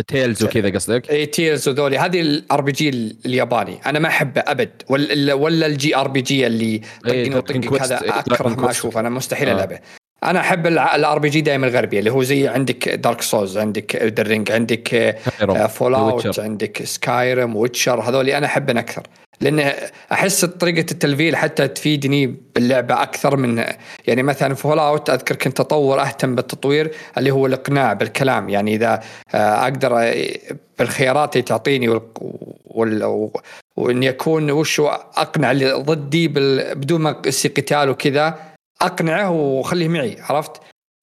Tales وكذا قصدك؟ اي Tales وذولي. هذه ال RPG الياباني. أنا ما أحبه أبد. ولا ولا ال JRPG اللي إيه، طقني وطقك هذا إيه، أكره ما. أشوفه. أنا مستحيل آه. ألعبه. أنا أحب ال RPG دائما الغربي اللي هو زي عندك Dark Souls عندك Elden Ring عندك Fallout Witcher. عندك Skyrim Witcher هذول أنا احبهم أكثر. لأن أحس طريقة التلفيل حتى تفيدني باللعبه أكثر من يعني مثلا Fallout أذكر كنت أطور أهتم بالتطوير اللي هو الإقناع بالكلام يعني إذا آه، أقدر آه، بالخيارات اللي تعطيني. وإني أكون وشو أقنع اللي ضدي. بدون ما يصير قتال وكذا أقنعه وأخليه معي عرفت؟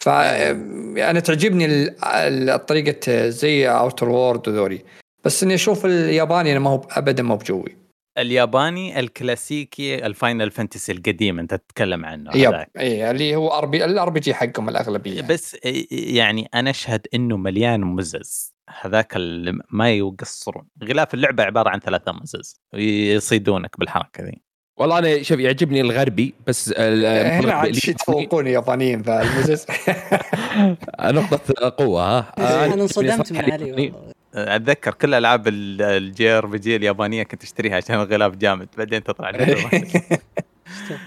فانا تعجبني ال- ال- طريقة زي Outer Worlds وذولي بس إني أشوف الياباني أنا ما هو ابدا ما هو بجوي الياباني الكلاسيكي ال Final Fantasy القديم انت تتكلم عنه yep. اي اللي هو RP ال RPG حقهم الأغلبية. بس يعني أنا أشهد إنه مليان مزز. هذاك اللي ما يقصرون. غلاف اللعبة عبارة عن ثلاثة مزز. يصيدونك بالحركة ذي. والله أنا شوف يعجبني الغربي بس ال- هنا عاد اللي- شي يتفوقون اليابانيين فالمزز نقطة قوة ها. أنا اللي انصدمت من علي يعني- والله. أتذكر كل ألعاب ال JRPG اليابانية كنت أشتريها عشان الغلاف جامد بعدين تطلع. استغفر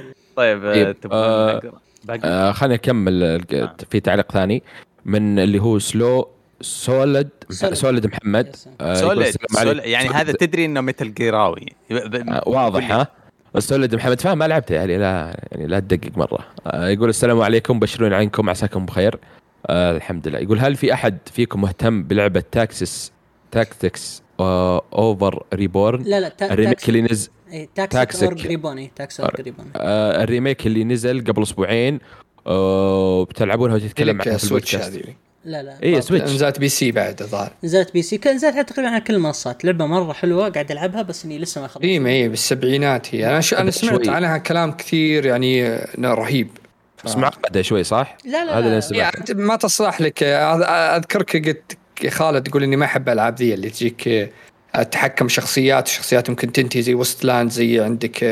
الله. طيب آه، طيب، تبغون آه، آه خليني أكمل آه. في تعليق ثاني من اللي هو سلو سولد سولد. سولد محمد. آه،. سوليد يعني. هذا تدري إنه مثل جيراوي آه، واضح ها سولد محمد فاهم ما لعبته يعني لا يعني لا تدقق مرة آه، يقول السلام عليكم بشرون عنكم عساكم بخير آه الحمد لله. يقول هل في أحد فيكم مهتم بلعبة تاكسس تاكتكس آه أوفر ريبورن؟ لا لا تا- الريميك تاكسي- اللي نزل إيه، تاكسك. اور ريبون إيه، تاكس اور ريبون. آه ال remake اللي نزل قبل أسبوعين آه بتلعبونها وتتكلم عنها في Switch البودكاست. هذه لا لا. اي Switch. نزلت PC بعد الظاهر. نزلت PC كان نزلت تقريبا على كل المنصات. لعبة مرة حلوة قاعد ألعبها بس إني لسه ما خلصت. قديمه اي بالسبعينات هي. أنا ش... أنا سمعت. عنها كلام كثير يعني رهيب. بس معقده شوي صح؟ لا لا هذا اللي لا سمعته. يعني ما تصلح لك. أذكرك قلت يا خالد تقول إني ما أحب الالعاب ذي اللي تجيك آه، تحكم شخصيات شخصيات ممكن تنتهي زي Wasteland زي عندك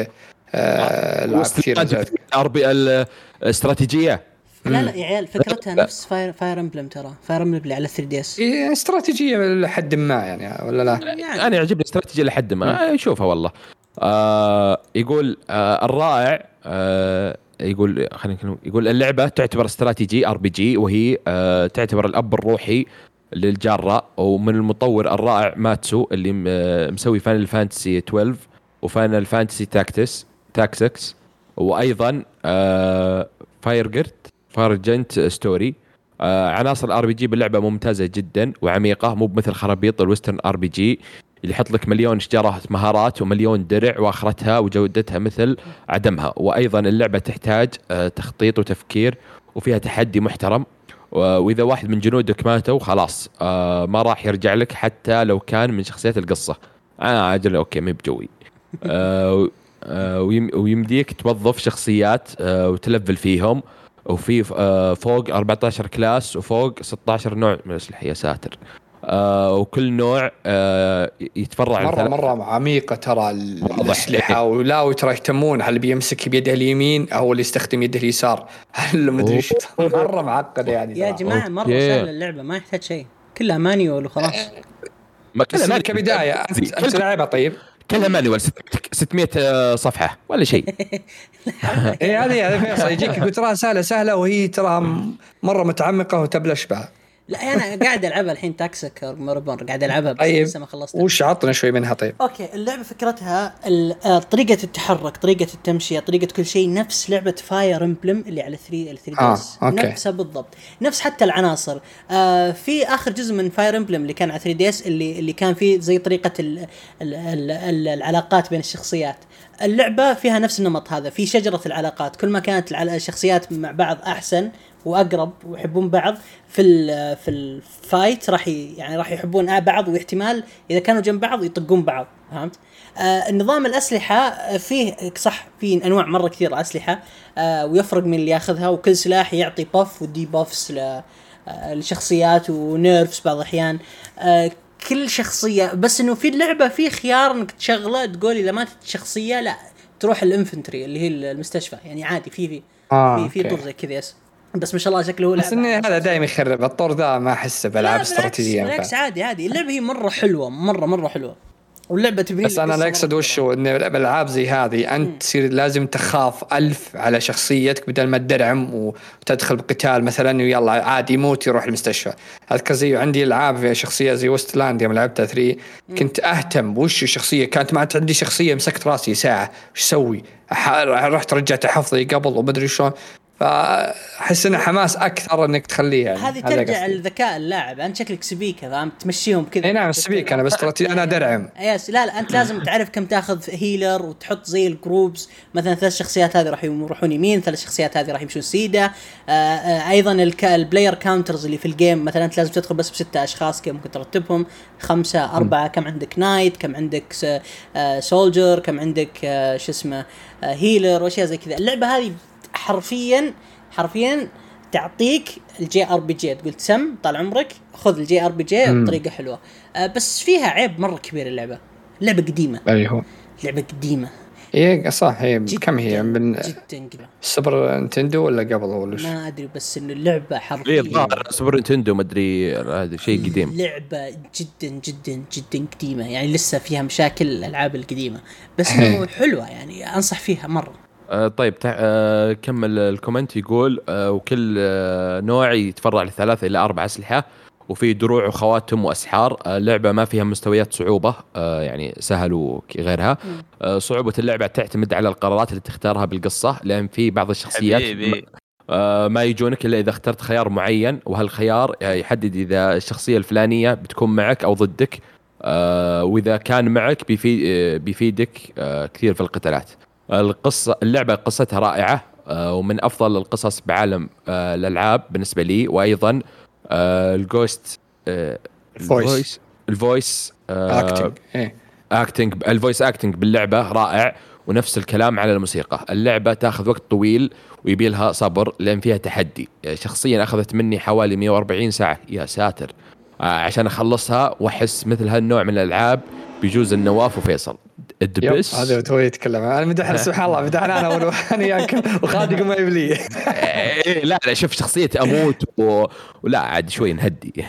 آه، العاب كثير نزلت. RPG الاستراتيجيه لا لا يا عيال فكرتها نفس Fire Fire Emblem ترى. Fire Emblem اللي على 3DS. إيه، استراتيجية لحد ما يعني ولا لا؟ يعني. أنا يعجبني استراتيجية لحد ما. شوفها والله. آه يقول آه الرائع آه يقول خلينا يقول اللعبة تعتبر استراتيجي RPG وهي آه تعتبر الأب الروحي للجانرا ومن المطور الرائع ماتسونو اللي آه، مسوي Final Fantasy 12 و Final Fantasy Tactics Tactics وأيضا آه فاير جرت Vagrant Story عناصر ال RPG باللعبة ممتازة جدا وعميقة مو بمثل خرابيط ال western RPG اللي يحط لك مليون شجرة مهارات ومليون درع وآخرتها وجودتها مثل عدمها. وأيضا اللعبة تحتاج آه تخطيط وتفكير وفيها تحدي محترم. وإذا واحد من جنودك ماتوا خلاص آه ما راح يرجع لك حتى لو كان من شخصيات القصة. آه أجل okay مي بجوي. آه ويمديك توظف شخصيات وتلفل فيهم. وفي فوق 14 class وفوق 16 نوع. من الاسلحه يا ساتر. آه وكل نوع آه يتفرع مرة مرة عميقة ترى. الأسلحة. ولا ترى يهتمون هل بيمسك بيده اليمين أو اللي يستخدم يده اليسار؟ هل مدري إيش مرة معقد يعني يا. جماعة مرة. سهله اللعبة ما يحتاج شيء. كلها manual وخلاص. ما كلها كبداية أنت أنت لاعبها طيب؟ كلها manual 600 آه، صفحة ولا شيء. اي هذه هذه فيصل يجيك يقول تراها سهلة سهلة وهي تراها مرة متعمقة وتبلش بها. لا أنا قاعد ألعبها الحين Tactics Ogre Reborn قاعد ألعبها بس طيب. لسه ما خلصت. وش عطنا شوي منها طيب؟ okay اللعبة فكرتها آه، طريقة التحرك طريقة التمشية طريقة كل شيء نفس لعبة Fire Emblem اللي على 3 ال 3 آه، DS. نفسها بالضبط. نفس حتى العناصر. آه في آخر جزء من Fire Emblem اللي كان على 3DS اللي اللي كان فيه زي طريقة ال ال ال ال العلاقات بين الشخصيات. اللعبة فيها نفس النمط هذا في شجرة العلاقات كل ما كانت الشخصيات مع بعض أحسن وأقرب ويحبون بعض في ال في ال fight راح يعني راح يحبون بعض واحتمال إذا كانوا جنب بعض يطقون بعض فهمت؟ آه نظام الأسلحة آه، فيه صح في أنواع مرة كثير أسلحة آه ويفرق من اللي ياخذها وكل سلاح يعطي buff و debuffs ل آه، لشخصيات و nerfs بعض الأحيان آه كل شخصية بس إنه في اللعبة في خيار إنك تشغله تقول إذا ماتت شخصية لا تروح ال infirmary اللي هي المستشفى يعني عادي في في آه، في, في. طور زي كذا بس ما شاء الله شكله بس اني هذا دائما يخرب الطور ذا ما أحسه بألعاب استراتيجية بالعكس. عادي عادي. اللعبة هي مرة حلوة مرة مرة حلوة. واللعبة تبني بس أنا لا أقصد وش هو ان بالالعاب زي هذه. أنت تصير لازم تخاف ألف على شخصيتك بدل ما تدرعم وتدخل بقتال مثلا ويلا عادي يموت يروح المستشفى. أذكر زي عندي ألعاب فيها شخصية زي وست لاند يوم لعبتها 3 كنت أهتم وش الشخصية كانت ما عندي شخصية مسكت راسي ساعة. وش أسوي؟ رحت رجعت حفظي قبل ومدري شلون. فأحس انه حماس أكثر إنك تخليه يعني. هذه ترجع. لذكاء اللاعب. أنت شكلك سبيكه فاهم تمشيهم كذا. إي نعم سبيك أنا بس استراتيجي أنا درعم yes لا لا أنت لازم تعرف كم تاخذ healer وتحط زي ال groups مثلا ثلاث شخصيات هذه راح يروحون يمين ثلاث شخصيات هذه راح يمشون سيدا آه آه أيضا. ال player encounters اللي في ال game مثلا أنت لازم تدخل بس بستة أشخاص كم ممكن ترتبهم. خمسة أربعة كم عندك knight كم عندك س... آه soldier كم عندك شو اسمه healer وأشياء زي كذا. اللعبة هذه حرفيا حرفيا تعطيك ال JRPG. تقول تسم طال عمرك خذ ال JRPG بطريقة حلوة. آه بس فيها عيب مرة كبير اللعبة. لعبة قديمة. أي هو. لعبة قديمة. اي صح هي كم هي؟ من جدا قديمة. Super Nintendo ولا قبل ولا؟ ما أدري بس انه اللعبة اي حرفيا. الظاهر Super Nintendo مدري هذا شيء قديم. لعبة جدا جدا جدا قديمة. يعني لسه فيها مشاكل الألعاب القديمة. بس انه حلوة يعني أنصح فيها مرة. طيب تع... آه كمل الكومنت. يقول آه وكل آه نوع يتفرع لثلاثة إلى أربع أسلحة وفي دروع وخواتم وأسحار. آه اللعبة ما فيها مستويات صعوبة آه يعني سهل وغيرها. آه صعوبة اللعبة تعتمد على القرارات اللي تختارها بالقصة لأن في بعض الشخصيات حبيبي. آه، ما يجونك إلا إذا اخترت خيار معين وهالخيار آه، يحدد إذا الشخصية الفلانية بتكون معك أو ضدك. آه، وإذا كان معك بيفيد آه، بيفيدك آه، كثير في القتالات. القصة اللعبة قصتها رائعة آه، ومن أفضل القصص بعالم آه، الألعاب بالنسبة لي. وأيضا الجوست. ال voice ال voice acting acting ال voice acting باللعبة رائع ونفس الكلام على الموسيقى. اللعبة تأخذ وقت طويل ويبي لها صبر لأن فيها تحدي. شخصيا أخذت مني حوالي 140 ساعة. يا ساتر. آه، عشان أخلصها وأحس مثل هالنوع من الألعاب بيجوز النواف وفيصل. الدبس هذا هو يتكلم. أنا مدحنا سبحان الله مدحنا أنا وأنا وياك. يقول ما يبلي إيه، لا لا شوف شخصية أموت و... ولا عاد شوي نهدي.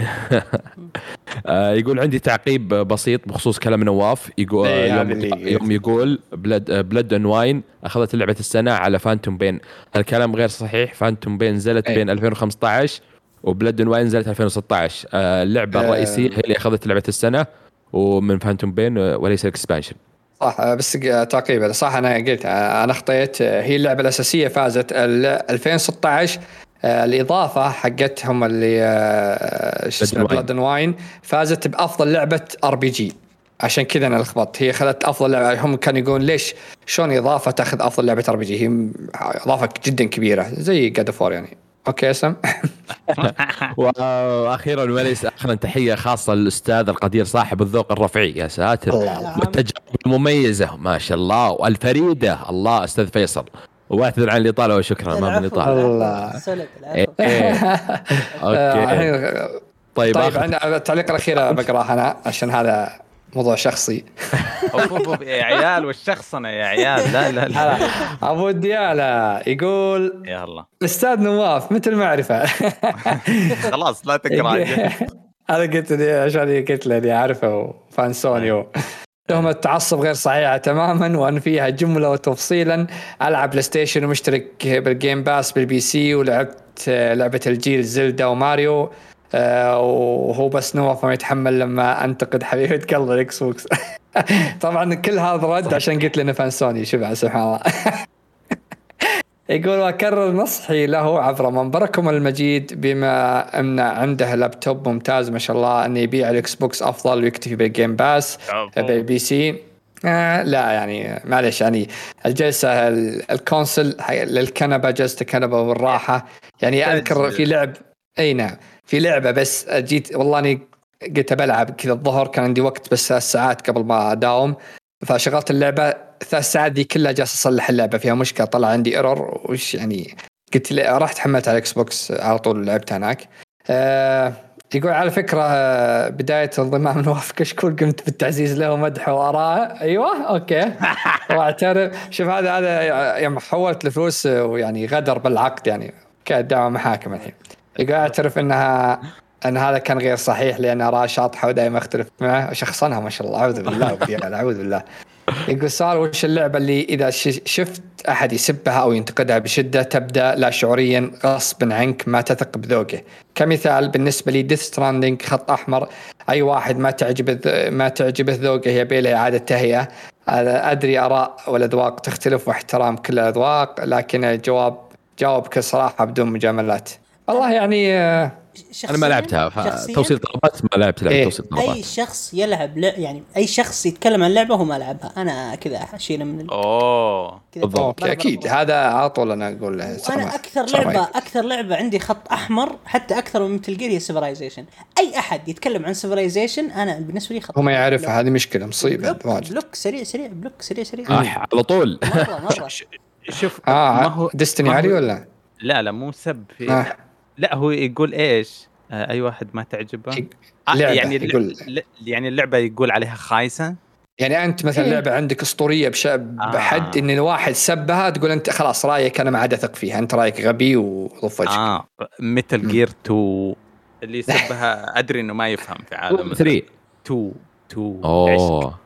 آه، يقول عندي تعقيب بسيط بخصوص كلام نواف. يقول إيه، هذا يوم, يوم يقول Blood Blood and Wine أخذت لعبة السنة على Phantom Pain الكلام غير صحيح. Phantom Pain نزلت إيه. بين 2015 و Blood and Wine نزلت 2016 آه، اللعبة آه. الرئيسية هي اللي أخذت لعبة السنة ومن Phantom Pain وليس ال expansion صح بس تعقيب صح أنا قلت أنا أخطيت. هي اللعبة الأساسية فازت ال 2016 آه، الإضافة حقتهم اللي آه، شو اسمه. Blood Wine فازت بأفضل لعبة RPG عشان كذا أنا لخبطت هي اخذت أفضل لعبة. هم كانوا يقولون ليش شلون إضافة تأخذ أفضل لعبة RPG هي إضافة جدا كبيرة زي God of War يعني. أوكي أسم. وأخيرا وليس اخرا تحية خاصة للأستاذ القدير صاحب الذوق الرفيعي يا ساتر. الله. والتجارب المميزة ما شاء الله. والفريدة الله أستاذ فيصل. واعتذر عن الإطالة وشكرا ما من اطاله الله. إيه،. أوكي. آه، طيب, طيب التعليق الأخير بقراه أنا عشان هذا موضوع شخصي. يا عيال والشخصنة يا عيال. لا لا لا. أبو الديالة يقول يلا. الاستاذ نواف مثل المعرفه خلاص لا تقرأ. أنا قلت لي عشان قلت له اني أعرفه fan Sony تهمة تعصب غير صحيحة تماما وأنفيها جملة وتفصيلا. ألعب PlayStation ومشترك بال Game Pass بال PC ولعبت لعبة الجيل Zelda و Mario. آه، وهو بس نواف ما يتحمل لما أنتقد حبيبة قلب ال Xbox. طبعا كل هذا رد عشان قلت له fan Sony شوف سبحان الله. يقول وأكرر نصحي له عبر منبركم المجيد بما أن عنده لابتوب ممتاز. ما شاء الله انه يبيع ال Xbox أفضل ويكتفي بال Game Pass بال PC. آه لا يعني معلش يعني الجلسة ال- ال console للكنبة جلسة الكنبة والراحه يعني أذكر في لعب أي نعم. في لعبة بس جيت والله أني قلت بلعب كذا الظهر كان عندي وقت بس ثلاث ساعات قبل ما أداوم. فشغلت اللعبة ثلاث ساعات دي كلها جالس أصلح اللعبة فيها مشكلة طلع عندي error وش يعني؟ قلت رحت حملت على ال Xbox على طول لعبت هناك. آه يقول على فكرة آه، بداية انضمام نواف كشكول قمت بالتعزيز له ومدحه واراءه أيوه أوكي. واعترف. شوف هذا هذا يوم حولت الفلوس آه، ويعني غدر بالعقد يعني. كانت دعوه محاكم الحين. يقول أعترف انها إن هذا كان غير صحيح لأن اراه شاطحه ودائما اختلف معه. شخصنها ما شاء الله. أعوذ بالله أعوذ بالله. يقول سؤال وش اللعبة اللي إذا شفت أحد يسبها أو ينتقدها بشدة تبدأ لا شعوريا غصبا عنك ما تثق بذوقه؟ كمثال بالنسبة لي ديث ستراندنج خط أحمر أي واحد ما تعجبه ما تعجبه ذوقه يبي له إعادة تهيئة. أدري آراء والأذواق تختلف واحترام كل الأذواق لكن الجواب جاوبك صراحة بدون مجاملات. والله يعني آه، أنا ما لعبتها توصيل طلبات ما لعبت لعبة إيه. توصيل أي طلبات شخص يلعب لع... يعني أي شخص يتكلم عن لعبة هو ما لعبها أنا كذا اشيله من ال... أوه بالضبط. أكيد. هذا على طول أنا أقول له أنا. أكثر صراحة. لعبه أكثر لعبة عندي خط أحمر حتى أكثر من مثل هي Civilization أي أحد يتكلم عن Civilization أنا بالنسبة لي خط هو ما يعرفها هذه مشكلة مصيبة block, block سريع سريع block سريع سريع آه على طول مره مرة شوف آه ما هو ديستني علي ولا؟ لا لا مو سب في آه. لا هو يقول إيش؟ آه أي واحد ما تعجبه؟ آه يعني يقول. ل- يعني اللعبة يقول عليها خايسة؟ يعني أنت مثلا إيه. لعبة عندك أسطورية بش... بحد إن الواحد سبها تقول أنت خلاص رأيك أنا ما عاد أثق فيها أنت رأيك غبي وضف وجهك. آه متل جير 2 اللي يسبها أدري إنه ما يفهم في عالم 3 2 2 أوه.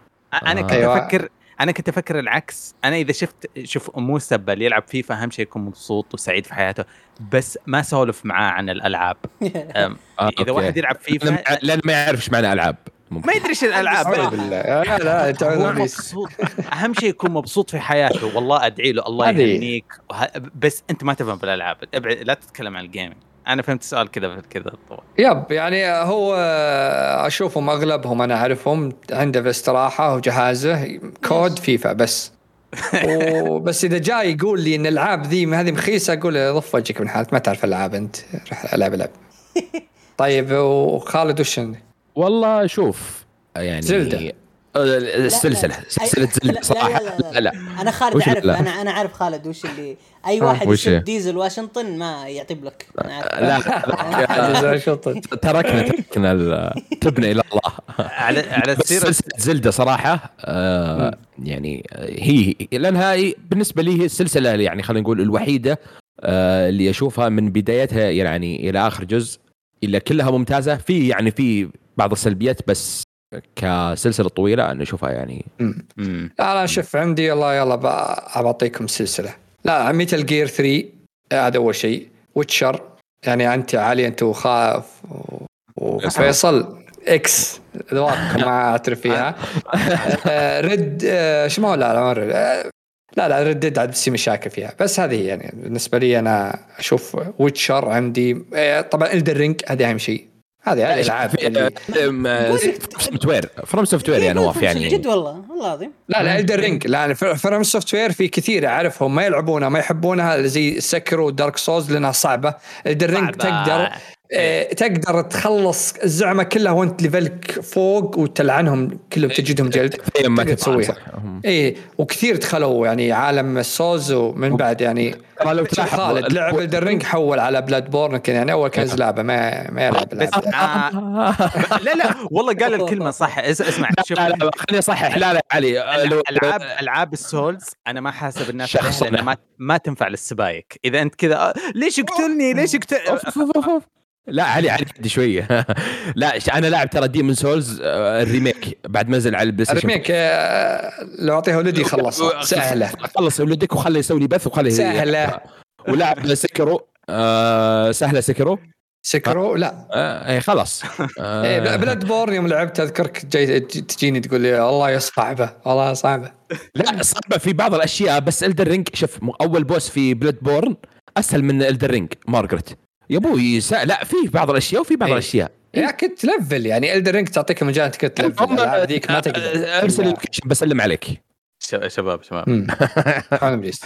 أنا كنت أيوة. أفكر أنا كنت أفكر العكس. أنا إذا شفت شوف مو سبه اللي يلعب فيفا أهم شيء يكون مبسوط وسعيد في حياته بس ما سولف معاه عن الألعاب. آه، إذا. واحد يلعب فيفا لأن ما يعرف إيش معنى ألعاب. ما يدري إيش الألعاب. بالله. لا لا إبليس. مبسوط. أهم شيء يكون مبسوط في حياته. والله أدعي له الله يهنيك. بس أنت ما تفهم في الألعاب. أبعد لا تتكلم عن ال gaming أنا فهمت السؤال كذا كذا طبعا يب يعني هو أشوفهم أغلبهم أنا أعرفهم عنده في استراحة وجهازه كود فيفا بس وبس إذا جاي يقول لي إن الألعاب ذي هذه مخيسة أقول له ضف وجهك من حالك ما تعرف ألعاب أنت روح ألعب ألعب طيب وخالد وش؟ والله شوف يعني زلدة. آه، السلسلة. سلسلة زلدة صراحة لا لا, لا, لا لا. أنا خالد أعرف لا؟ أنا أنا عارف خالد وش اللي أي آه، واحد؟ يسب ديزل واشنطن ما يعطي بلوك عارف. لا لا تركنا تركنا ال- تبنى إلى الله. على على سلسلة زلدة صراحة آه يعني هي لأنها هي- بالنسبة لي هي السلسلة يعني خلينا نقول الوحيدة آه اللي أشوفها من بدايتها يعني إلى آخر جزء إلا كلها ممتازة. في يعني في بعض السلبيات بس كسلسلة طويلة أنا أشوفها يعني. مم. مم. لا لا شوف عندي الله يلا بعطيكم سلسلة. لا Metal Gear 3 هذا أول شيء. Witcher يعني أنت علي أنت وخاف وفيصل إكس ما أعترف فيها. آه، رد آه، شو ما هو؟ لا لا. آه، لا لا ردد عاد بتصير مشاكل فيها. بس هذه يعني. بالنسبة لي أنا أشوف Witcher عندي. آه، طبعا Elden Ring هذه أهم شيء. هذه هذه اللي Software FromSoftware يا نواف يعني جد والله والله العظيم. لا لا Elden Ring لا FromSoftware في كثير أعرفهم ما يلعبونها ما يحبونها زي Sekiro و Dark Souls لأنها صعبة. Elden Ring. تقدر تقدر تخلص الزعمة كلها وانت level ك فوق وتلعنهم كلهم تجدهم جلد. تخيل ما تسويها. إيه وكثير دخلوا يعني عالم السوز ومن بعد يعني لو خالد. لعب Elden Ring حول على Bloodborne كان يعني أول كان لعبه ما ما يلعب آه. لا لا والله قال الكلمة صح. إس- اسمع شوف. لا لا خليني أصحح. لا لا علي. آه، العاب ألعاب ال Souls أنا ما حاسب الناس لأنها ما ما تنفع للسبايك. إذا أنت كذا آه، ليش يقتلني؟ ليش يقتل لا علي علي قد شوية. لا أنا لاعب ترى Demon's Souls آه، ال remake. بعد ما نزل على ال PlayStation. ال remake آه، لو اعطيه ولدي خلصها سهلة. خلص ولدك وخليه يسوي لي بث وخليه سهلة. ولعب Sekiro آه سهلة Sekiro Sekiro لا. آه إيه، خلاص. إيه، آه Bloodborne يوم لعبت أذكرك جاي تجيني تقول لي والله يا صعبة والله صعبة. لا صعبة في بعض الأشياء بس Elden Ring شوف أول boss في Bloodborne أسهل من Elden Ring Margit. يا أبوي. لا في بعض الأشياء وفي بعض إيه. الأشياء يا كنت تلفل يعني Elden Ring تعطيك مجال انك تلفل هم- الألعاب ذيك ما تقدر أرسل ال location بسلم عليك ش- شباب شباب. أنا إبليس.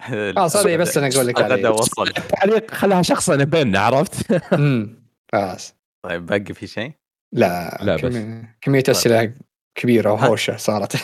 خلاص هذه بس أنا أقول لك الغداء. وصل تعليق خلاها شخصنه بيننا عرفت. خلاص طيب باقي في شيء؟ لا لا بس. كمية- كميه اسئله كبيرة وهوشة صارت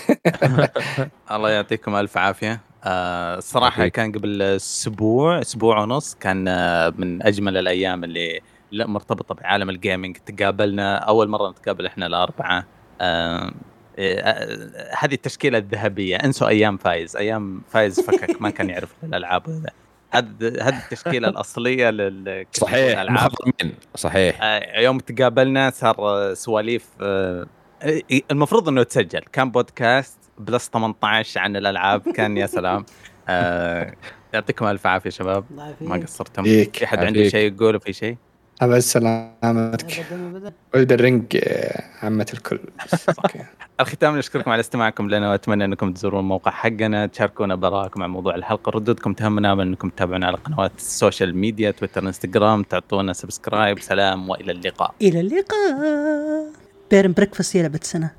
الله يعطيكم ألف عافية آه الصراحه يعطيك. كان قبل أسبوع أسبوع ونص كان آه من أجمل الأيام اللي لا مرتبطة بعالم الجيمنج تقابلنا أول مرة نتقابل إحنا الأربعة. آه آه، هذه التشكيلة الذهبية. انسوا أيام فايز. أيام فايز فكك ما كان يعرف الألعاب. وذا. هذه هذه التشكيلة الأصلية لل صحيح مخضرمين صحيح. آه، يوم تقابلنا صار آه، سواليف آه، آه، المفروض إنه يتسجل كان بودكاست plus 18 عن الألعاب. كان يا سلام. آه، يعطيكم ألف عافية شباب. الله ما قصرتم. في حد عنده. شيء يقوله في شيء؟ ابد سلامتك. ولد الرنج آه، عامة الكل. الختام نشكركم على استماعكم لنا وأتمنى أنكم تزورون الموقع حقنا تشاركونا براءكم عن موضوع الحلقة. ردودكم تهمنا انكم تتابعونا على قنوات السوشيال ميديا تويتر إنستغرام تعطونا سبسكرايب. سلام وإلى اللقاء. إلى اللقاء. بيرن بريكفاست يا لعبة سنه